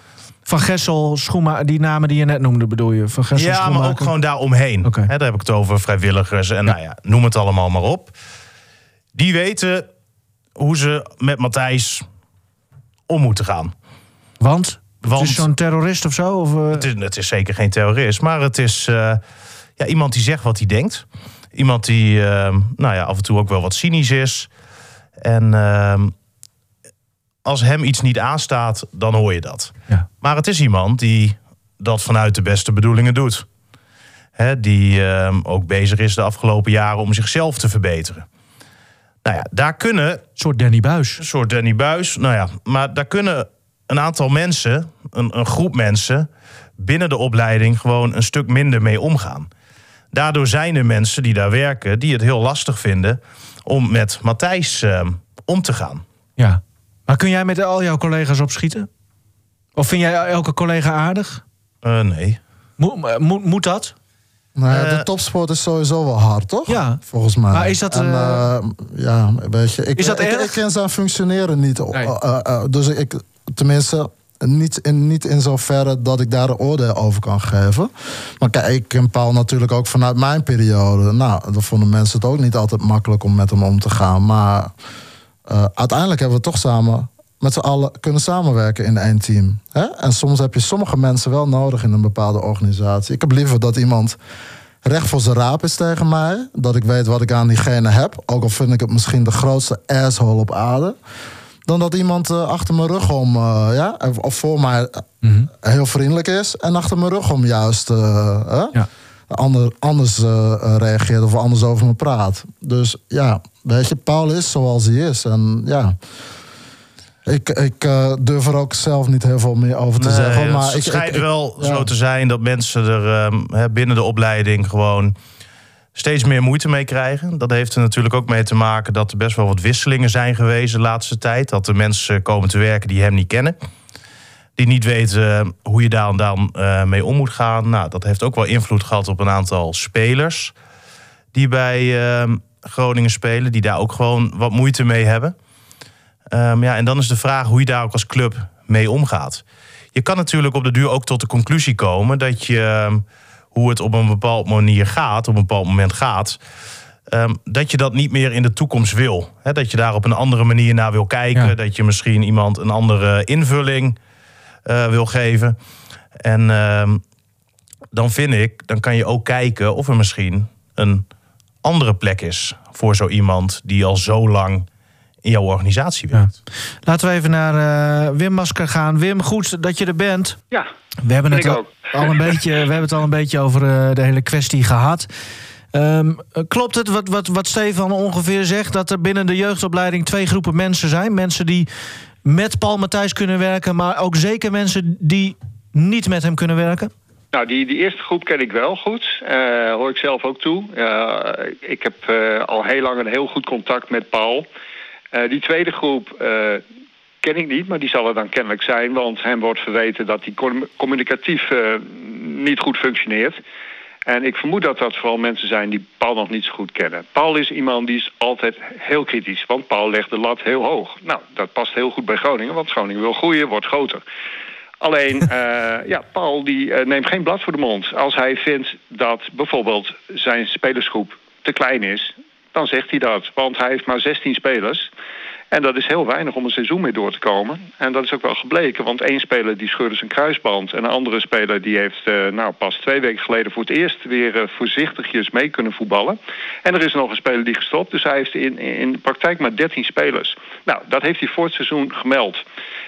Van Gessel, Schoema, die namen die je net noemde, bedoel je? Van Gessel, Ja, maar ook gewoon daaromheen. Hè, daar heb ik het over vrijwilligers en nou ja, noem het allemaal maar op. Die weten hoe ze met Matthijs om moeten gaan. Want? Want- Het is zo'n terrorist of zo? Of, eh, Het is, het is zeker geen terrorist, maar het is eh, ja, iemand die zegt wat hij denkt. Iemand die eh, nou ja, af en toe ook wel wat cynisch is. En eh, als hem iets niet aanstaat, dan hoor je dat. ja. Maar het is iemand die dat vanuit de beste bedoelingen doet. Hè, die eh, ook bezig is de afgelopen jaren om zichzelf te verbeteren. Nou ja, daar kunnen Een soort Danny Buis. een soort Danny Buis. Nou ja, maar daar kunnen een aantal mensen, een, een groep mensen, binnen de opleiding gewoon een stuk minder mee omgaan. Daardoor zijn er mensen die daar werken, die het heel lastig vinden om met Matthijs eh, om te gaan. Ja. Maar kun jij met al jouw collega's opschieten? Of vind jij elke collega aardig? Eh, nee. Moet, moet, moet dat? Nou ja, Eh, de topsport is sowieso wel hard, toch? Ja. Volgens mij. Maar is dat, En, eh, eh, ja, weet je, ik, is dat ik, erg? ik ken zijn functioneren niet. Nee. Dus ik, tenminste, niet in, niet in zoverre dat ik daar een oordeel over kan geven. Maar kijk, ik ken Paul natuurlijk ook vanuit mijn periode. Nou, dan vonden mensen het ook niet altijd makkelijk om met hem om te gaan. Maar uiteindelijk hebben we toch samen met z'n allen kunnen samenwerken in één team. Hè? En soms heb je sommige mensen wel nodig in een bepaalde organisatie. Ik heb liever dat iemand recht voor zijn raap is tegen mij. Dat ik weet wat ik aan diegene heb. Ook al vind ik het misschien de grootste asshole op aarde. Dan dat iemand eh, achter mijn rug om, eh, ja, of- voor mij eh, heel vriendelijk is. En achter mijn rug om juist hè, Ja. ander, anders reageert of anders over me praat. Dus ja, weet je, Paul is zoals hij is. En ja, ik, ik eh, durf er ook zelf niet heel veel meer over te Nee, zeggen. het Maar ik, schijnt ik- ik- wel ja. zo te zijn dat mensen er ehm, binnen de opleiding gewoon steeds meer moeite mee krijgen. Dat heeft er natuurlijk ook mee te maken dat er best wel wat wisselingen zijn geweest de laatste tijd. Dat er mensen komen te werken die hem niet kennen. Die niet weten eh, hoe je daar dan eh, mee om moet gaan. Nou, dat heeft ook wel invloed gehad op een aantal spelers die bij ehm, Groningen spelen, die daar ook gewoon wat moeite mee hebben. Ehm, ja, en dan is de vraag hoe je daar ook als club mee omgaat. Je kan natuurlijk op de duur ook tot de conclusie komen dat je ehm, hoe het op een bepaald manier gaat, op een bepaald moment gaat, ehm, dat je dat niet meer in de toekomst wil. Dat je daar op een andere manier naar wil kijken. Ja. Dat je misschien iemand een andere invulling eh, wil geven. En dan vind ik, dan kan je ook kijken of er misschien een andere plek is voor zo iemand die al zo lang in jouw organisatie werkt. Laten we even naar eh, Wim Masker gaan. Wim, goed dat je er bent. Ja, We hebben, Ben het ik al, ook. al een beetje, we hebben het al een beetje over eh, de hele kwestie gehad. Ehm, eh, klopt het wat, wat, wat Stefan ongeveer zegt... dat er binnen de jeugdopleiding twee groepen mensen zijn? Mensen die met Paul Matthijs kunnen werken... maar ook zeker mensen die niet met hem kunnen werken? nou die, die eerste groep ken ik wel goed. Eh, hoor ik zelf ook toe. Ik heb eh, al heel lang een heel goed contact met Paul. Eh, die tweede groep eh, ken ik niet, maar die zal er dan kennelijk zijn. Want hem wordt verweten dat hij com- communicatief eh, niet goed functioneert. En ik vermoed dat dat vooral mensen zijn die Paul nog niet zo goed kennen. Paul is iemand die is altijd heel kritisch, want Paul legt de lat heel hoog. Nou, dat past heel goed bij Groningen, want Groningen wil groeien, wordt groter. Alleen, ja, Paul die neemt geen blad voor de mond. Als hij vindt dat bijvoorbeeld zijn spelersgroep te klein is, dan zegt hij dat. Want hij heeft maar 16 spelers. En dat is heel weinig om een seizoen mee door te komen. En dat is ook wel gebleken, want één speler die scheurde zijn kruisband... en een andere speler die heeft eh, nou, pas twee weken geleden voor het eerst... weer eh, voorzichtigjes mee kunnen voetballen. En er is nog een speler die gestopt, dus hij heeft in, in de praktijk maar 13 spelers. Nou, dat heeft hij voor het seizoen gemeld.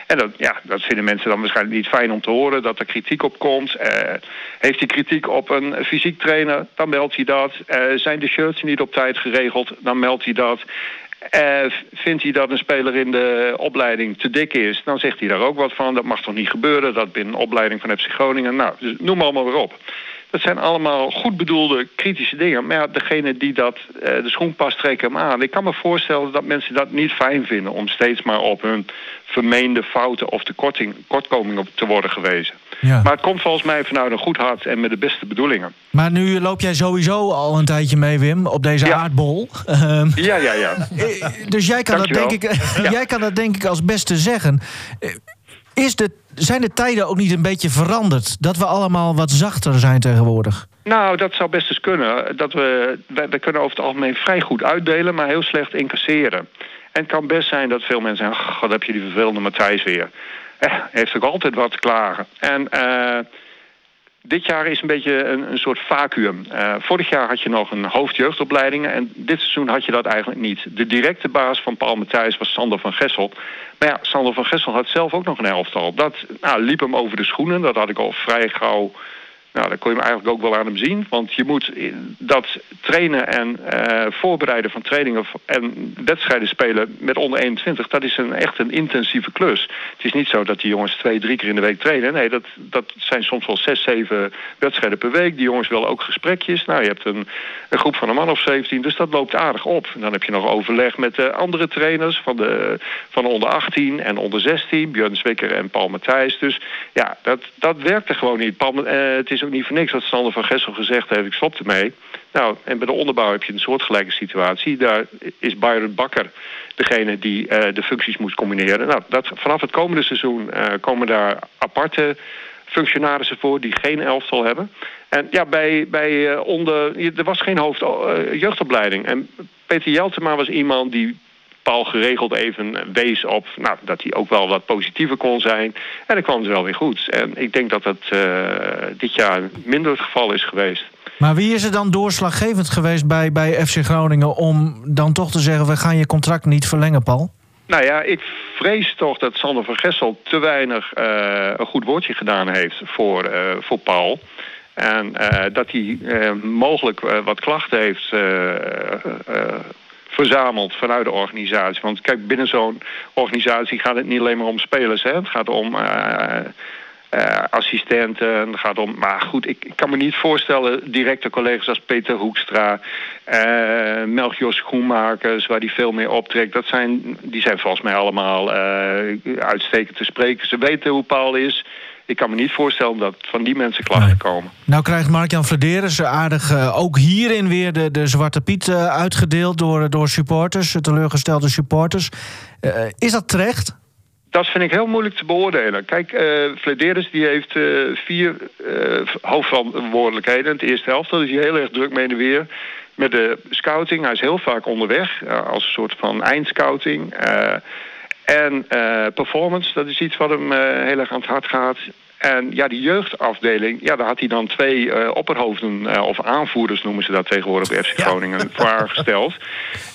En dat, ja, dat vinden mensen dan waarschijnlijk niet fijn om te horen, dat er kritiek op komt. Eh, heeft hij kritiek op een fysiek trainer, dan meldt hij dat. Eh, zijn de shirts niet op tijd geregeld, dan meldt hij dat. Eh, vindt hij dat een speler in de opleiding te dik is, dan zegt hij daar ook wat van. Dat mag toch niet gebeuren, dat binnen een opleiding van FC Groningen. Nou, dus noem allemaal weer op. Dat zijn allemaal goed bedoelde kritische dingen. Maar ja, degene die dat uh, de schoen past, trekken hem aan. Ik kan me voorstellen dat mensen dat niet fijn vinden... om steeds maar op hun vermeende fouten of tekortkomingen te worden gewezen. Ja. Maar het komt volgens mij vanuit een goed hart en met de beste bedoelingen. Maar nu loop jij sowieso al een tijdje mee, Wim, op deze aardbol. Ehm, ja, ja, ja. Eh, dus jij kan, dat denk, ik, jij kan dat denk ik als beste zeggen. Is de, zijn de tijden ook niet een beetje veranderd? Dat we allemaal wat zachter zijn tegenwoordig? Nou, dat zou best eens kunnen. Dat we, we, kunnen over het algemeen vrij goed uitdelen, maar heel slecht incasseren. En het kan best zijn dat veel mensen zeggen... god, heb je die vervelende Matthijs weer. Eh, heeft ook altijd wat te klagen. En... Uh, dit jaar is een beetje een, een soort vacuüm. Uh, vorig jaar had je nog een hoofdjeugdopleidingen en dit seizoen had je dat eigenlijk niet. De directe baas van Paul Matthijs was Sander van Gessel. Maar ja, Sander van Gessel had zelf ook nog een elftal. Dat nou, liep hem over de schoenen. Dat had ik al vrij gauw nou, dat kon je hem eigenlijk ook wel aan hem zien. Want je moet dat trainen en uh, voorbereiden van trainingen en wedstrijden spelen met onder 21, dat is een, echt een intensieve klus. Het is niet zo dat die jongens twee, drie keer in de week trainen. Nee, dat, dat zijn soms wel zes, zeven wedstrijden per week. Die jongens willen ook gesprekjes. Nou, je hebt een, een groep van een man of 17, dus dat loopt aardig op. En dan heb je nog overleg met de andere trainers van de, van onder 18 en onder 16, Björn Zwikker en Paul Matthijs. Dus ja, dat, dat werkte gewoon niet. Paul, uh, het is niet voor niks dat Sander van Gessel gezegd heeft... ik stop ermee. Nou, en bij de onderbouw heb je een soortgelijke situatie. Daar is Byron Bakker degene die uh, de functies moet combineren. Nou, dat, vanaf het komende seizoen uh, komen daar aparte functionarissen voor... die geen elftal hebben. En ja, bij, bij uh, onder... Er was geen hoofd jeugdopleiding. En Peter Jeltema was iemand die Paul geregeld even wees op nou, dat hij ook wel wat positiever kon zijn. En dan kwam het wel weer goed. En ik denk dat dat uh, dit jaar minder het geval is geweest. Maar wie is er dan doorslaggevend geweest bij, bij FC Groningen... om dan toch te zeggen, we gaan je contract niet verlengen, Paul? Nou ja, ik vrees toch dat Sander van Gessel te weinig uh, een goed woordje gedaan heeft voor, uh, voor Paul. En uh, dat hij mogelijk wat klachten heeft verzameld vanuit de organisatie. Want kijk, binnen zo'n organisatie gaat het niet alleen maar om spelers. Hè? Het gaat om uh, uh, assistenten. Het gaat om, maar goed, ik, ik, kan me niet voorstellen... directe collega's als Peter Hoekstra... Uh, Melchior Schoenmakers, waar die veel meer optrekt. Dat zijn, die zijn volgens mij allemaal uitstekend te spreken. Ze weten hoe Paul is ik kan me niet voorstellen dat van die mensen klachten komen. Nou krijgt Mark-Jan Vladeres aardig uh, ook hierin weer de, de Zwarte Piet uh, uitgedeeld... door, door supporters, teleurgestelde supporters. Uh, is dat terecht? Dat vind ik heel moeilijk te beoordelen. Kijk, uh, die heeft vier hoofdverantwoordelijkheden. In het eerste helft, daar is hij heel erg druk mee de weer met de scouting. Hij is heel vaak onderweg als een soort van eindscouting. En uh, performance, dat is iets wat hem uh, heel erg aan het hart gaat. En ja, die jeugdafdeling, ja, daar had hij dan twee uh, opperhoofden, uh, of aanvoerders noemen ze dat tegenwoordig bij FC Groningen, ja. voor aangesteld.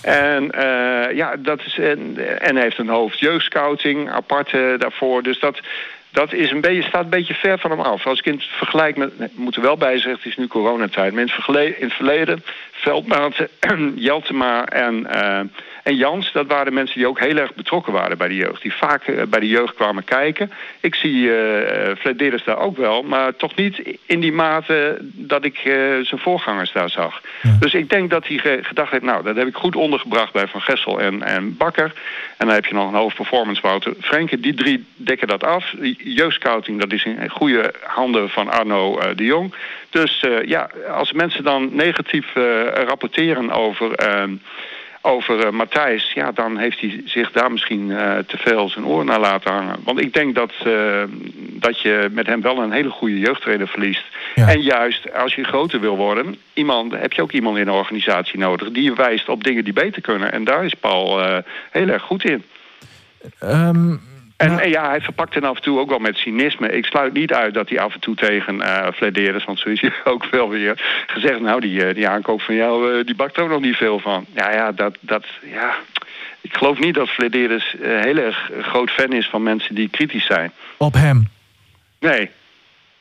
En uh, ja, dat is, en, heeft een hoofd jeugdscouting apart daarvoor. Dus dat, dat is een beetje, staat een beetje ver van hem af. Als ik in het vergelijk met, nee, moet er wel bij zeggen, het is nu coronatijd. Maar in het, in het verleden, Veldmaat, Jeltema en en Jans, dat waren mensen die ook heel erg betrokken waren bij de jeugd. Die vaak uh, bij de jeugd kwamen kijken. Ik zie uh, Flederis daar ook wel, maar toch niet in die mate dat ik uh, zijn voorgangers daar zag. Ja. Dus ik denk dat hij gedacht heeft, nou, dat heb ik goed ondergebracht bij Van Gessel en, en Bakker. En dan heb je nog een hoofdperformance Wouter Frenke. Die drie dekken dat af. Jeugdscouting, dat is in goede handen van Arno de Jong. Dus ja, als mensen dan negatief rapporteren over ehm, over uh, Matthijs, ja, dan heeft hij zich daar misschien uh, te veel zijn oor naar laten hangen. Want ik denk dat, uh, dat je met hem wel een hele goede jeugdtrainer verliest. Ja. En juist als je groter wil worden, iemand, heb je ook iemand in een organisatie nodig die je wijst op dingen die beter kunnen. En daar is Paul heel erg goed in. Um, en, en, ja, hij verpakt het af en toe ook wel met cynisme. Ik sluit niet uit dat hij af en toe tegen uh, Flederis, want zo is hij ook wel weer gezegd... nou, die, die aankoop van jou, die bakt er ook nog niet veel van. Ja, ja, dat... dat ja. Ik geloof niet dat Flederis heel erg groot fan is van mensen die kritisch zijn. Op hem? Nee.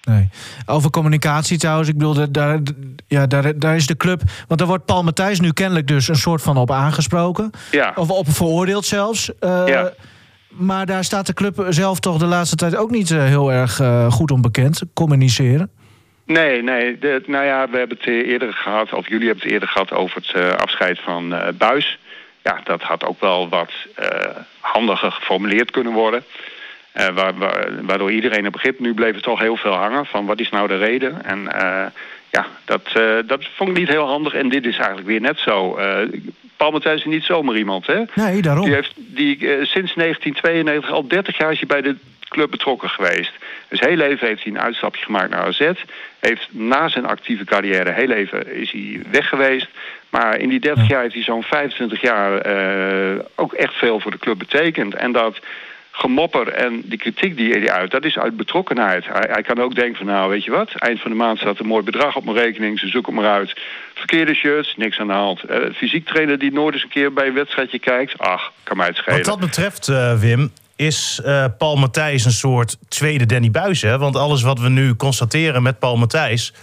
Nee. Over communicatie trouwens, ik bedoel, daar, ja, daar, daar is de club... Want daar wordt Paul Matthijs nu kennelijk dus een soort van op aangesproken. Ja. Of op veroordeeld zelfs. ja. Maar daar staat de club zelf toch de laatste tijd ook niet uh, heel erg uh, goed om bekend. Communiceren. Nee, nee. Nou ja, we hebben het eerder gehad, of jullie hebben het eerder gehad over het afscheid van Buis. Ja, dat had ook wel wat handiger geformuleerd kunnen worden. Waar, waar, waardoor iedereen een begrip. Nu bleef het toch heel veel hangen van wat is nou de reden. En ja, dat, dat vond ik niet heel handig. En dit is eigenlijk weer net zo. Paul Matthijs is niet zomaar iemand, hè? Nee, daarom. Die heeft die, sinds 1992 al 30 jaar is hij bij de club betrokken geweest. Dus heel even heeft hij een uitstapje gemaakt naar AZ. Heeft na zijn actieve carrière heel even is hij weg geweest. Maar in die 30 jaar heeft hij zo'n 25 jaar uh, ook echt veel voor de club betekend. En dat gemopper en die kritiek die hij uit, dat is uit betrokkenheid. Hij, kan ook denken van nou, weet je wat, eind van de maand staat een mooi bedrag op mijn rekening, ze zoeken maar uit. Verkeerde shirts, niks aan de hand. Uh, fysiek trainer die nooit eens een keer bij een wedstrijdje kijkt, ach, kan mij het schelen. Wat dat betreft, uh, Wim, is uh, Paul Matthijs een soort tweede Danny Buis. Want alles wat we nu constateren met Paul Matthijs...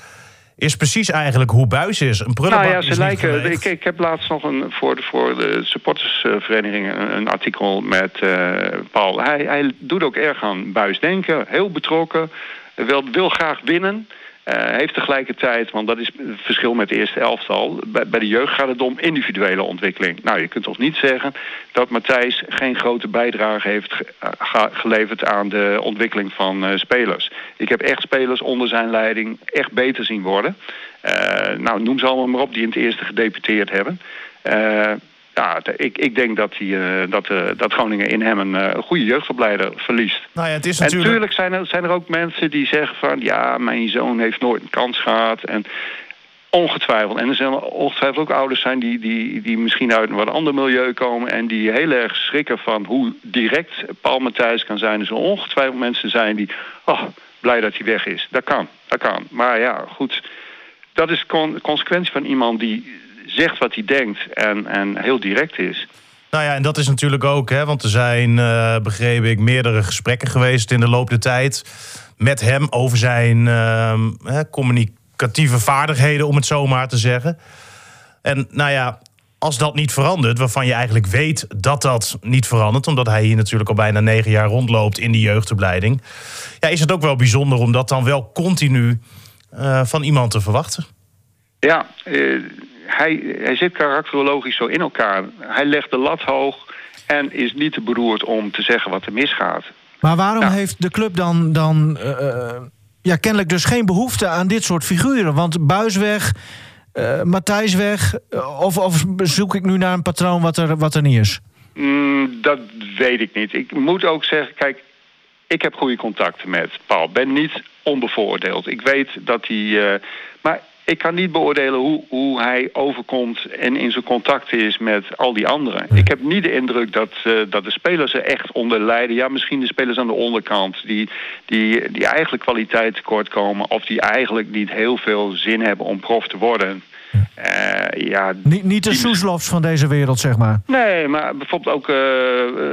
is precies eigenlijk hoe Buis is. Een prullenbak nou ja, ze is lijken. Ik, ik, heb laatst nog een, voor, de, voor de supportersvereniging een, een artikel met uh, Paul. Hij, hij doet ook erg aan Buis denken. Heel betrokken. Wil, wil graag winnen. Uh, heeft tegelijkertijd, want dat is het verschil met de eerste elftal... Bij, de jeugd gaat het om individuele ontwikkeling. Nou, je kunt toch niet zeggen dat Matthijs geen grote bijdrage heeft ge geleverd... aan de ontwikkeling van uh, spelers. Ik heb echt spelers onder zijn leiding echt beter zien worden. Nou, noem ze allemaal maar op die in het eerste gedeputeerd hebben ja, ik, ik denk dat, die, uh, dat, uh, dat Groningen in hem een uh, goede jeugdopleider verliest. Nou ja, het is natuurlijk... En natuurlijk zijn er, zijn er ook mensen die zeggen van... ja, mijn zoon heeft nooit een kans gehad. En ongetwijfeld. En er zijn ongetwijfeld ook ouders zijn die, die, die misschien uit een wat ander milieu komen... en die heel erg schrikken van hoe direct Paul Matthijs kan zijn. Er zullen ongetwijfeld mensen zijn die... oh, blij dat hij weg is. Dat kan, dat kan. Maar ja, goed... Dat is con consequentie van iemand die zegt wat hij denkt en, en heel direct is. Nou ja, en dat is natuurlijk ook, hè, want er zijn, uh, begreep ik, meerdere gesprekken geweest in de loop der tijd met hem over zijn uh, communicatieve vaardigheden, om het zo maar te zeggen. En nou ja, als dat niet verandert, waarvan je eigenlijk weet dat dat niet verandert, omdat hij hier natuurlijk al bijna negen jaar rondloopt in die jeugdopleiding, ja, is het ook wel bijzonder om dat dan wel continu uh, van iemand te verwachten. Ja, hij, hij zit karakterologisch zo in elkaar. Hij legt de lat hoog en is niet te beroerd om te zeggen wat er misgaat. Maar waarom nou. heeft de club dan, dan uh, ja, kennelijk dus geen behoefte aan dit soort figuren? Want Buis weg, uh, Matthijs weg, of, of zoek ik nu naar een patroon wat er, wat er niet is? Mm, dat weet ik niet. Ik moet ook zeggen, kijk, ik heb goede contacten met Paul. Ben niet onbevooroordeeld. Ik weet dat hij. Uh, maar ik kan niet beoordelen hoe, hoe hij overkomt en in zijn contact is met al die anderen. Ik heb niet de indruk dat, uh, dat de spelers er echt onder lijden. Ja, misschien de spelers aan de onderkant die, die, die eigenlijk kwaliteit tekort komen... of die eigenlijk niet heel veel zin hebben om prof te worden... Uh, ja, niet, niet de Soeslops van deze wereld, zeg maar. Nee, maar bijvoorbeeld ook uh,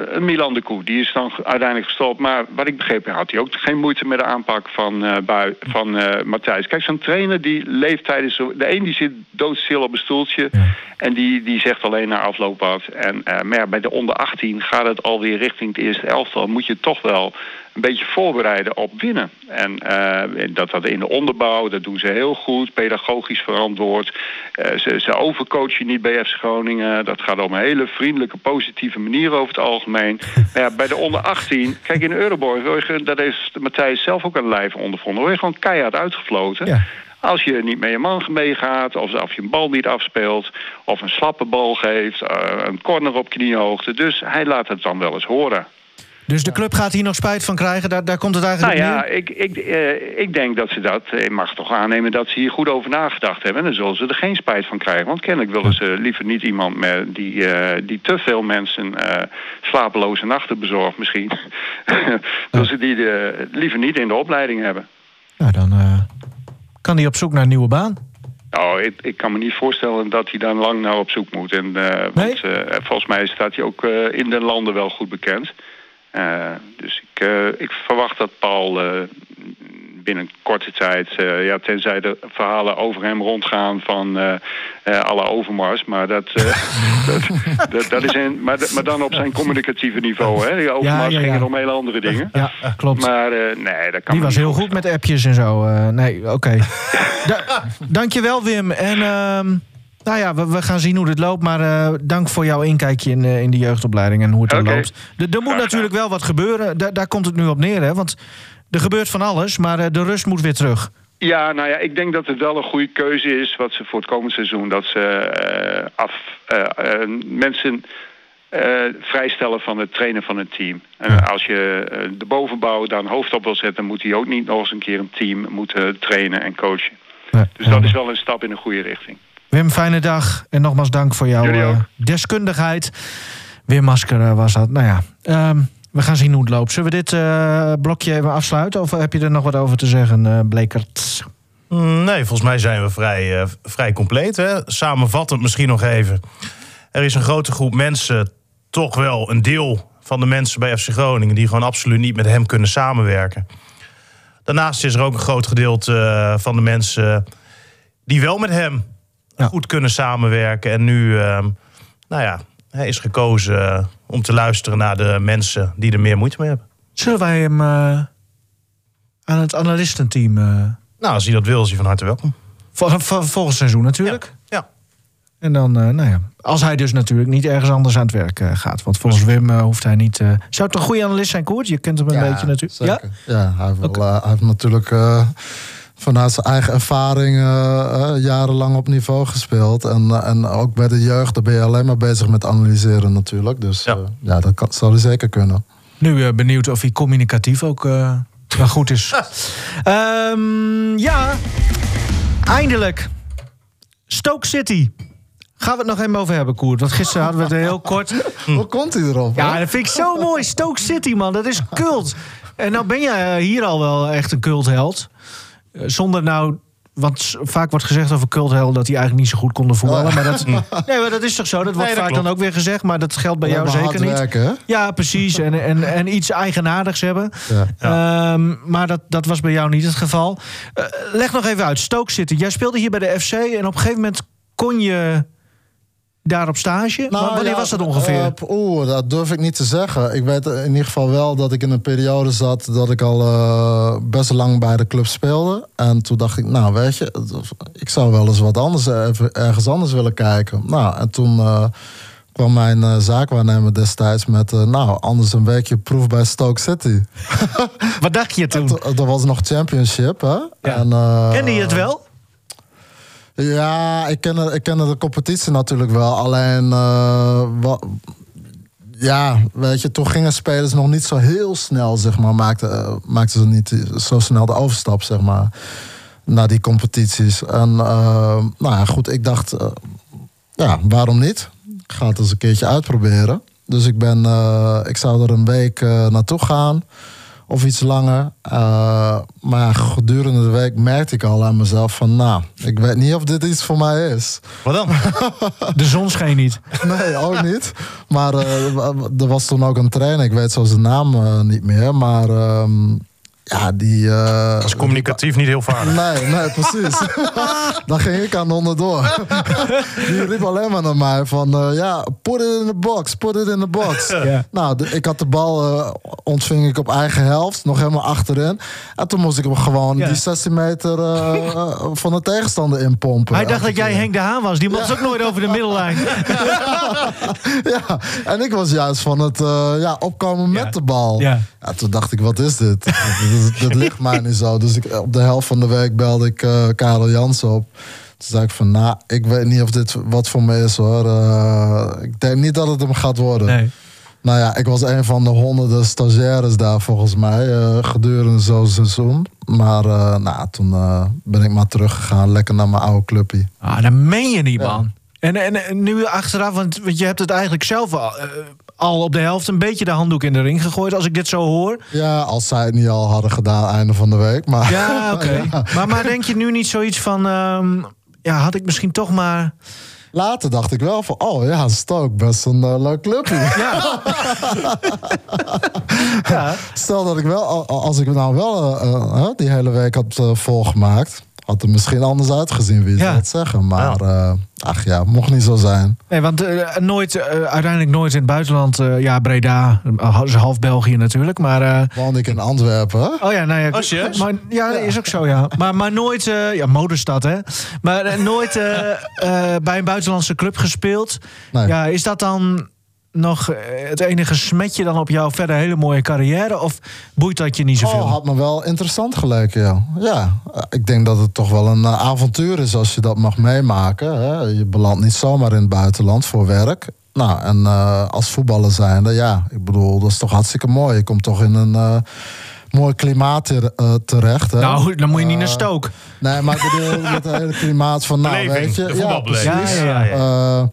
een Milan de Koe. Die is dan uiteindelijk gestopt. Maar wat ik begrepen had hij ook geen moeite met de aanpak van, bui, van Matthijs. Kijk, zo'n trainer die leeft tijdens... De een die zit doodstil op een stoeltje. Ja. En die, die zegt alleen naar afloop wat. En, maar ja, bij de onder 18 gaat het alweer richting het eerste elftal. Moet je toch wel een beetje voorbereiden op winnen. En uh, dat dat in de onderbouw, dat doen ze heel goed, pedagogisch verantwoord. Uh, ze, ze overcoachen niet bij FC Groningen. Dat gaat op een hele vriendelijke, positieve manier over het algemeen. Maar ja, bij de onder 18, kijk in Euroborg, dat heeft Matthijs zelf ook aan lijf ondervonden. Word je gewoon keihard uitgefloten. Ja. Als je niet met je man meegaat, of als je een bal niet afspeelt... of een slappe bal geeft, uh, een corner op kniehoogte. Dus hij laat het dan wel eens horen. Dus de club gaat hier nog spijt van krijgen? Daar, daar komt het eigenlijk nou ja, ik, ik, uh, ik denk dat ze dat... Ik mag toch aannemen dat ze hier goed over nagedacht hebben. En dan zullen ze er geen spijt van krijgen. Want kennelijk willen ze liever niet iemand met die, uh, die te veel mensen uh, slapeloze nachten bezorgt misschien. dat ze die liever niet in de opleiding hebben. Nou, dan kan hij op zoek naar een nieuwe baan. Nou, ik, ik, kan me niet voorstellen dat hij dan lang naar op zoek moet. En, nee? want volgens mij staat hij ook in de landen wel goed bekend. Uh, dus ik, uh, ik, verwacht dat Paul uh, binnen korte tijd, eh, ja, tenzij de verhalen over hem rondgaan van uh, alle Overmars. Maar dat, dat, dat, dat, is een, maar, maar dan op zijn communicatieve niveau. Hè. Die Overmars ja, ja, gingen om hele andere dingen. Ja, klopt. Maar nee, dat kan Die was heel goed met appjes en zo. nee, oké. Okay. da dankjewel Wim. En... Nou ja, we, we, gaan zien hoe dit loopt. Maar uh, dank voor jouw inkijkje in, uh, in de jeugdopleiding en hoe het er loopt. er moet natuurlijk wel wat gebeuren. Da daar komt het nu op neer, hè? Want er gebeurt van alles, maar uh, de rust moet weer terug. Ja, nou ja, ik denk dat het wel een goede keuze is wat ze voor het komend seizoen. Dat ze af, mensen vrijstellen van het trainen van een team. En als je de bovenbouw daar een hoofd op wil zetten, moet hij ook niet nog eens een keer een team moeten trainen en coachen. dus dat is wel een stap in de goede richting. Wim, fijne dag. En nogmaals dank voor jouw uh, deskundigheid. Wim Masker uh, was dat. Nou ja, um, we gaan zien hoe het loopt. Zullen we dit uh, blokje even afsluiten? Of heb je er nog wat over te zeggen, Blekert? Mm, nee, volgens mij zijn we vrij, vrij compleet. Hè? Samenvattend misschien nog even. Er is een grote groep mensen, toch wel een deel van de mensen bij FC Groningen... die gewoon absoluut niet met hem kunnen samenwerken. Daarnaast is er ook een groot gedeelte van de mensen... die wel met hem goed kunnen samenwerken. En nu, ehm, nou ja, hij is gekozen eh, om te luisteren naar de mensen die er meer moeite mee hebben. Zullen wij hem uh, aan het analistenteam... Uh... Nou, als hij dat wil, is hij van harte welkom. Vol, vol, volgend seizoen natuurlijk. Ja. En dan, nou ja, als hij dus natuurlijk niet ergens anders aan het werk gaat. Want volgens Wim hoeft hij niet... zou het een goede analist zijn, Koert? Je kent hem een beetje natuurlijk. Ja, ja hij, heeft wel, hij heeft natuurlijk vanuit zijn eigen ervaring uh, jarenlang op niveau gespeeld. En, uh, en ook bij de jeugd, daar ben je alleen maar bezig met analyseren natuurlijk. Dus ja, ja dat kan, zou hij zeker kunnen. Nu benieuwd of hij communicatief ook wel goed is. um, ja, eindelijk. Stoke City. Gaan we het nog even over hebben, Koert? Want gisteren hadden we het heel kort. Hoe komt hij erop? Ja, dat vind ik zo mooi. Stoke City, man. Dat is cult. En nou ben je hier al wel echt een cultheld. Eh, zonder nou want vaak wordt gezegd over culthel dat hij eigenlijk niet zo goed konden voetballen. Oh. Maar dat, nee, maar dat is toch zo? Dat wordt vaak dan ook weer gezegd. Maar dat geldt bij jou zeker niet. Werken, ja, precies. En, en, en iets eigenaardigs hebben. Ja. Um, maar dat, dat was bij jou niet het geval. Uh, leg nog even uit. Stoke City. Jij speelde hier bij de FC. En op een gegeven moment kon je daar op stage? Nou, Wanneer ja, was dat ongeveer? Uh, Oeh, dat durf ik niet te zeggen. Ik weet in ieder geval wel dat ik in een periode zat dat ik al uh, best lang bij de club speelde. En toen dacht ik, nou weet je, ik zou wel eens wat anders, even ergens anders willen kijken. Nou, en toen uh, kwam mijn zaakwaarnemer destijds met, nou, anders een weekje proef bij Stoke City. wat dacht je toen? Dat was nog championship, hè? Ja. En, Kende je het wel? Ja, ik ken, ik ken de competitie natuurlijk wel. Alleen, uh, ja, weet je, toen gingen spelers nog niet zo heel snel, zeg maar. Maakten, uh, maakten ze niet zo snel de overstap, zeg maar. Naar die competities. En, uh, nou ja, goed, ik dacht, ja, waarom niet? Ik ga het eens een keertje uitproberen. Dus ik ben, ik zou er een week naartoe gaan of iets langer. Uh, maar gedurende de week merkte ik al aan mezelf van... nou, ik weet niet of dit iets voor mij is. Wat dan? de zon scheen niet. Nee, ook niet. Maar uh, er was toen ook een trainer, ik weet zo zijn naam uh, niet meer... maar ehm, ja, die... Uh, dat is communicatief niet heel vaardig. Nee, nee, precies. Dan ging ik aan onderdoor. die riep alleen maar naar mij van... Uh, ja, put it in the box, put it in the box. Ja. Nou, de, ik had de bal, uh, ontving ik op eigen helft. Nog helemaal achterin. En toen moest ik hem gewoon ja. die 16 meter van de tegenstander inpompen. Hij dacht dat jij Henk de Haan was. Die mocht ook nooit over de middellijn. ja, en ik was juist van het ja, opkomen met de bal. Ja. toen dacht ik, wat is dit? Dat, dat, ligt mij niet zo. Dus ik, op de helft van de week belde ik uh, Karel Jansen op. Toen zei ik van, nou, ik weet niet of dit wat voor me is hoor. Uh, ik denk niet dat het hem gaat worden. Nee. Nou ja, ik was een van de honderden stagiaires daar volgens mij uh, gedurende zo'n seizoen. Maar uh, nou, toen ben ik maar teruggegaan, lekker naar mijn oude clubje. Ah, dat meen je niet, man. En, en, en, nu achteraf, want, want je hebt het eigenlijk zelf al, al op de helft een beetje de handdoek in de ring gegooid, als ik dit zo hoor. Ja, als zij het niet al hadden gedaan einde van de week. Maar, ja, oké. Maar, maar denk je nu niet zoiets van... Um, ja, had ik misschien toch maar Later dacht ik wel van, oh ja, Stoke, best een uh, leuk clubje. Ja. ja. Stel dat ik wel, al- als ik nou wel eh, eh, die hele week had volgemaakt... had het misschien anders uitgezien, wie Ja. zou het zeggen. Maar, eh, ach ja, mocht niet zo zijn. Nee, want eh, nooit, eh, uiteindelijk nooit in het buitenland. eh, ja, Breda, half België natuurlijk. Maar, eh, Woonde ik in Antwerpen, oh ja, nou ja. Oh, maar, ja, dat is ook zo, ja. Maar, maar nooit, eh, ja, modestad, hè. Maar nooit eh, eh, bij een buitenlandse club gespeeld. Nee. Ja, is dat dan nog eh, het enige smetje dan op jouw verder hele mooie carrière? Of boeit dat je niet zoveel? Oh, had me wel interessant geleken, ja. Ja, eh, ik denk dat het toch wel een eh, avontuur is als je dat mag meemaken. Hè. Je belandt niet zomaar in het buitenland voor werk. Nou, en als voetballer zijnde, ja, ik bedoel, dat is toch hartstikke mooi. Je komt toch in een mooi klimaat tere- terecht. Hè. nou, dan moet je niet naar Stoke. Nee, maar ik bedoel, met het hele klimaat van, nou, Beleving, weet je. de Ja, precies. Ja, ja, ja.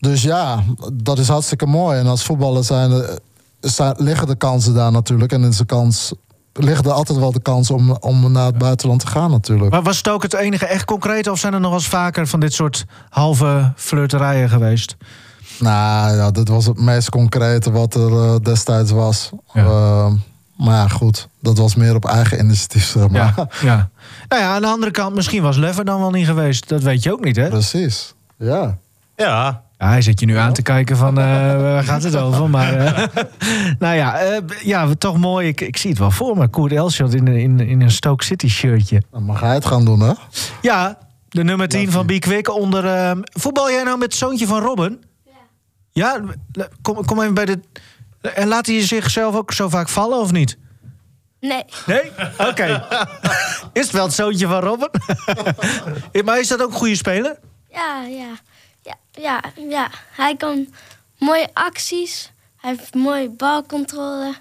Eh, dus ja, dat is hartstikke mooi. En als voetballer zijn, er- zijn, liggen de kansen daar natuurlijk. En is de kans, ligt er altijd wel de kans om, om naar het buitenland te gaan natuurlijk. Maar was Stoke het enige echt concrete? Of zijn er nog wel eens vaker van dit soort halve flirterijen geweest? Nou ja, dit was het meest concrete wat er eh, destijds was. Ja. Eh, maar ja, goed. Dat was meer op eigen initiatief, zeg maar. Ja, ja. Nou ja, aan de andere kant, misschien was Lever dan wel niet geweest. Dat weet je ook niet, hè? Precies. Ja. Ja, Ja, hij zit je nu aan te kijken van, eh, waar gaat het over? Maar, eh, nou ja, eh, ja, toch mooi. Ik, ik zie het wel voor me. Koert Elshot in, in, in een Stoke City shirtje. Dan mag hij het gaan doen, hè? Ja, de nummer 10 van Be Quick onder... eh, voetbal jij nou met het zoontje van Robin? Ja. Ja, kom, kom even bij de... En laat hij zichzelf ook zo vaak vallen, of niet? Nee. Nee? Oké. Is het wel het zoontje van Robin? maar is dat ook een goede speler? Ja, ja. Ja, ja. Hij kan mooie acties. Hij heeft mooie balcontrole.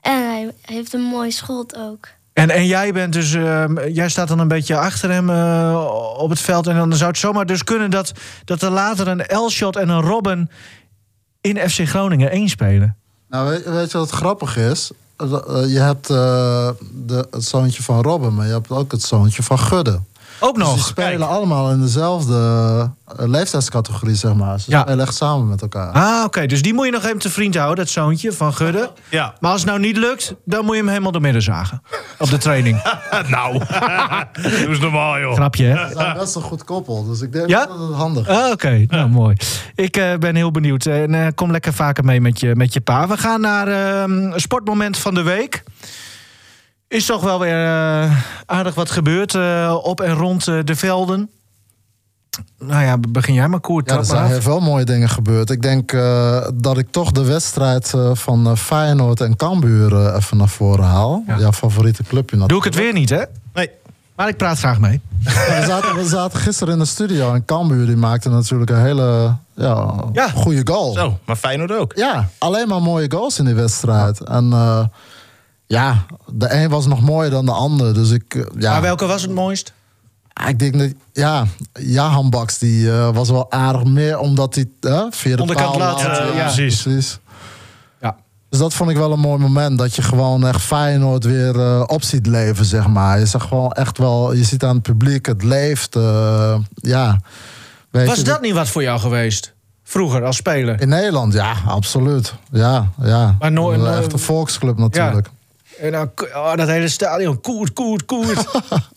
En hij heeft een mooi schot ook. En, en jij bent dus, ehm, jij staat dan een beetje achter hem eh, op het veld. En dan zou het zomaar dus kunnen dat, dat er later een L-shot en een Robin in FC Groningen 1 spelen. Nou, weet, weet je wat grappig is? Eh, eh, Je hebt eh, de, het zoontje van Robben, maar je hebt ook het zoontje van Gudde. Ook Dus die nog. spelen allemaal in dezelfde eh, leeftijdscategorie, zeg maar. Ze Ja. spelen echt samen met elkaar. Ah, oké. Dus die moet je nog even te vriend houden, dat zoontje van Gudde. ja. Maar als het nou niet lukt, dan moet je hem helemaal door midden zagen. Op de training. nou, doe eens normaal, joh. Grapje, hè? Ze zijn best een goed koppel, dus ik denk Ja? dat het handig is. Ah, Oké, nou mooi. Ik eh, ben heel benieuwd. En eh, kom lekker vaker mee met je, met je pa. We gaan naar ehm, sportmoment van de week. Is toch wel weer eh, aardig wat gebeurd eh, op en rond eh, de velden. Nou ja, begin jij maar, Koert. Ja, er zijn heel veel mooie dingen gebeurd. Ik denk eh, dat ik toch de wedstrijd eh, van Feyenoord en Cambuur even naar voren haal. Ja. Ja. favoriete clubje natuurlijk. Doe ik het weer niet, hè? Nee. Maar ik praat graag mee. Ja, we, zaten, we zaten gisteren in de studio en Cambuur die maakte natuurlijk een hele ja, Ja. goede goal. Zo, maar Feyenoord ook. Ja, alleen maar mooie goals in die wedstrijd. En eh, ja, de een was nog mooier dan de ander. Dus ik, eh, ja, Maar welke was het mooist? ik denk dat, ja, Jahan Baks die eh, was wel aardig meer omdat hij eh, via de Onderkant paal laat, eh, ja, ja. precies. Ja. Dus dat vond ik wel een mooi moment. Dat je gewoon echt Feyenoord weer op ziet leven, zeg maar. Je zag gewoon echt wel, je ziet aan het publiek, het leeft. eh, ja. Weet Was je, dat niet wat voor jou geweest? Vroeger, als speler? In Nederland, ja, absoluut. Ja, ja. Maar nooit- Echt een volksclub natuurlijk. En dan, oh, dat hele stadion, koert, koert, koert.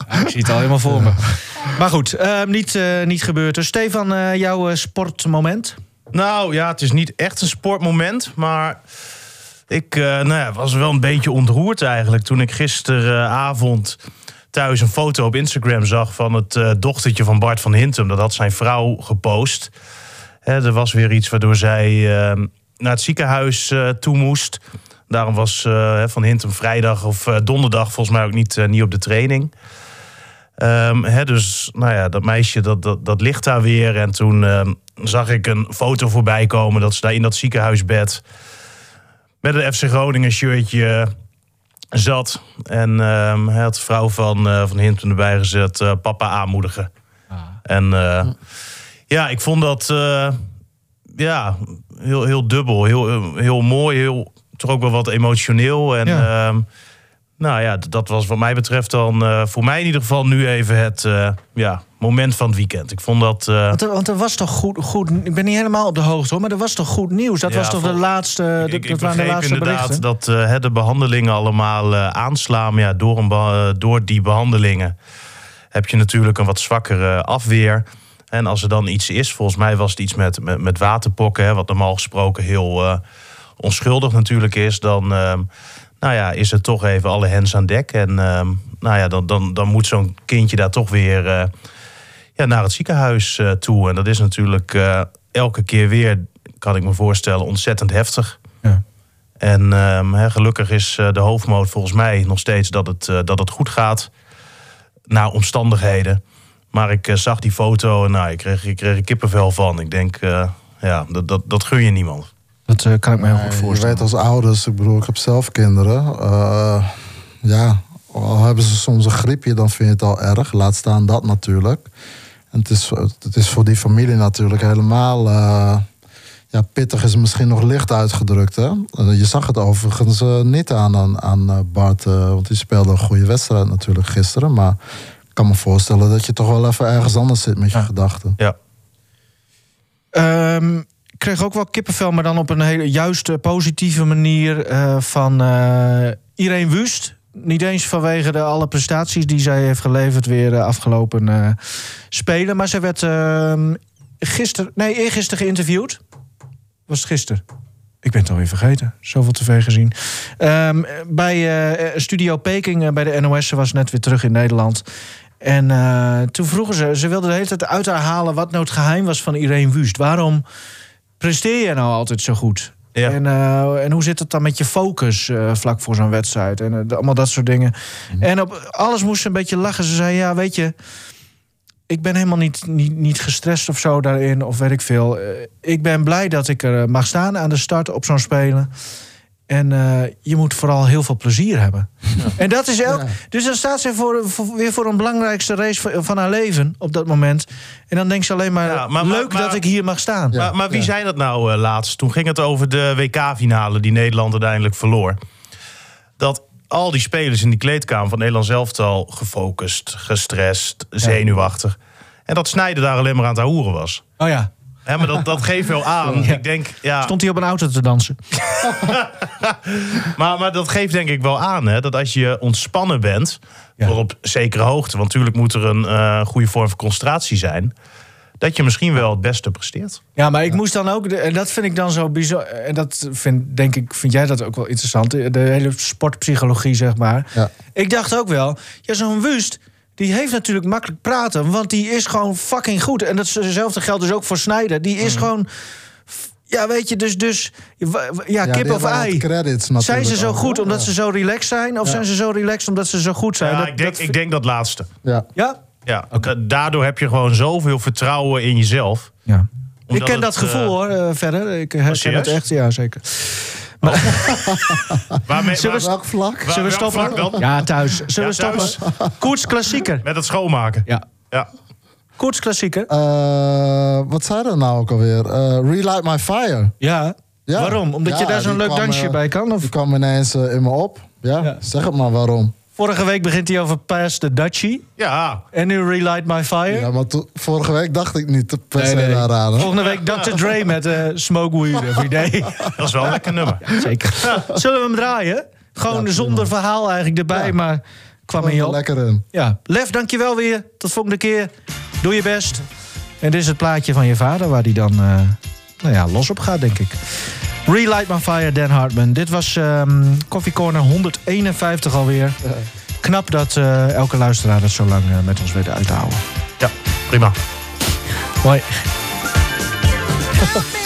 Ja, ik zie het al helemaal voor me. Maar goed, eh, niet, eh, niet gebeurd. Dus Stefan, eh, jouw eh, sportmoment? Nou ja, het is niet echt een sportmoment, maar ik eh, nou ja, was wel een beetje ontroerd eigenlijk toen ik gisteravond thuis een foto op Instagram zag van het dochtertje van Bart van Hintem. Dat had zijn vrouw gepost. Hè, er was weer iets waardoor zij eh, naar het ziekenhuis eh, toe moest. Daarom was eh, Van Hintem vrijdag of eh, donderdag volgens mij ook niet, eh, niet op de training. Ehm, hè, dus nou ja, dat meisje dat, dat, dat ligt daar weer. En toen ehm, zag ik een foto voorbij komen dat ze daar in dat ziekenhuisbed met een FC Groningen shirtje zat. En ehm, hij had de vrouw van, eh van Hinton erbij gezet, papa aanmoedigen. En eh, ja, ik vond dat ja, heel, heel dubbel, heel, heel mooi, heel, toch ook wel wat emotioneel. En Ja. ehm, nou ja, dat was wat mij betreft dan eh, voor mij in ieder geval nu even het eh, ja, moment van het weekend. Ik vond dat... eh, Want er, want er was toch goed, goed... Ik ben niet helemaal op de hoogte, hoor. Maar er was toch goed nieuws? Dat Ja, was toch de laatste... ik, dat, ik dat waren de laatste inderdaad berichten? dat hè, de behandelingen allemaal aanslaan. Ja, door, een door die behandelingen heb je natuurlijk een wat zwakkere afweer. En als er dan iets is, volgens mij was het iets met, met, met waterpokken... Hè, wat normaal gesproken heel onschuldig natuurlijk is... dan ehm, nou ja, is het toch even alle hens aan dek. En ehm, nou ja, dan, dan, dan moet zo'n kindje daar toch weer eh, ja, naar het ziekenhuis eh, toe. En dat is natuurlijk eh, elke keer weer, kan ik me voorstellen, ontzettend heftig. Ja. En ehm, gelukkig is de hoofdmoot volgens mij nog steeds dat het, dat het goed gaat. Naar omstandigheden. Maar ik zag die foto en nou, ik, kreeg, ik kreeg er kippenvel van. Ik denk, ja, dat, dat, dat gun je niemand. Dat eh, kan ik me heel goed je voorstellen. weet als ouders, ik bedoel, ik heb zelf kinderen. eh, ja, al hebben ze soms een griepje, dan vind je het al erg. Laat staan dat natuurlijk. En het is, het is voor die familie natuurlijk helemaal... eh, ja, pittig is misschien nog licht uitgedrukt. Hè? Je zag het overigens niet aan, aan, aan Bart. want die speelde een goede wedstrijd natuurlijk gisteren. Maar ik kan me voorstellen dat je toch wel even ergens anders zit met je Ja. gedachten. Ja, Ehm, ik kreeg ook wel kippenvel, maar dan op een hele juiste, positieve manier eh, van eh Irene Wust. Niet eens vanwege de alle prestaties die zij heeft geleverd weer de afgelopen eh, spelen. Maar zij werd ehm gisteren, nee, eergisteren geïnterviewd. Was het gisteren? Ik ben het alweer vergeten. Zoveel tv gezien. Ehm, bij Studio Peking bij de NOS. Ze was net weer terug in Nederland. En toen vroegen ze, ze wilde de hele tijd uit haar halen wat nou het geheim was van Irene Wust. Waarom presteer je nou altijd zo goed? Ja. En, eh, en hoe zit het dan met je focus eh, vlak voor zo'n wedstrijd? En eh, allemaal dat soort dingen. En op alles moest ze een beetje lachen. Ze zei, ja, weet je... Ik ben helemaal niet, niet, niet gestrest of zo daarin, of weet ik veel. Ik ben blij dat ik er mag staan aan de start op zo'n spelen. En eh, je moet vooral heel veel plezier hebben. En dat is elk. Ja. Dus dan staat ze voor, voor- weer voor een belangrijkste race van, van haar leven op dat moment. En dan denkt ze alleen maar: Ja, maar- maar- leuk maar- dat ik hier mag staan. Maar, maar wie zei dat nou eh, laatst? Toen ging het over de WK-finale die Nederland uiteindelijk verloor. Dat al die spelers in die kleedkamer van Nederland zelf al gefocust, gestrest, zenuwachtig. En dat Snijder daar alleen maar aan het ahoeren was. Oh ja. Hè, maar dat, dat geeft wel aan. Ja. Ik denk, ja, Stond hij op een auto te dansen? maar, maar dat geeft denk ik wel aan hè, dat als je ontspannen bent, Ja. op zekere hoogte, want natuurlijk moet er een eh, goede vorm van concentratie zijn, dat je misschien wel het beste presteert. Ja, maar ik moest dan ook, de- en dat vind ik dan zo bizar. En dat vind, denk ik, vind jij dat ook wel interessant? De hele sportpsychologie, zeg maar. Ja. Ik dacht ook wel, ja, zo'n Wust, die heeft natuurlijk makkelijk praten, want die is gewoon fucking goed. En datzelfde geldt dus ook voor Snijder. Die is gewoon, f- ja, weet je, dus, dus ja, Ja, kip of ei. Credits Zijn ze zo ook, goed omdat Ja. ze zo relaxed zijn? Of Ja. zijn ze zo relaxed omdat ze zo goed zijn? Ja, Dat- ik, denk, dat ik denk dat laatste. Ja. Ja? Ja, da- daardoor heb je gewoon zoveel vertrouwen in jezelf. Ja. Ik ken dat gevoel eh, hoor, eh, verder. Ik herken het echt, ja zeker. Waarmee, Zullen we- Welk vlak? waar- Zullen we stoppen? vlak dan? Ja, thuis. Zullen we thuis. stoppen? Koets klassieker. Met het schoonmaken. Ja. Ja. Koets klassieker. Eh, wat zei dat nou ook alweer? Eh, Relight My Fire. Ja. Ja. Waarom? Omdat Ja, je daar zo'n leuk kwam, dansje eh, bij kan? Of? Die kwam ineens in me op. Ja, Ja. zeg het maar waarom. Vorige week begint hij over Pass the Dutchie. ja, En nu Relight My Fire. Ja, maar to- vorige week dacht ik niet per Nee, se nee. daaraan. hè. Volgende week Dr. Dre met eh Smoke Weed Every Day. dat is wel een lekker nummer. Zeker. Zullen we hem draaien? Gewoon zonder verhaal eigenlijk erbij, Ja. maar kwam in je op. lekker in. Ja, Lef, dankjewel weer. Tot volgende keer. Doe je best. En dit is het plaatje van je vader waar hij dan eh, nou ja, los op gaat, denk ik. Relight My Fire, Dan Hartman. Dit was ehm Coffee Corner 151 alweer. Knap dat eh, elke luisteraar dat zo lang eh, met ons weet uit te houden. Ja, prima. Hoi.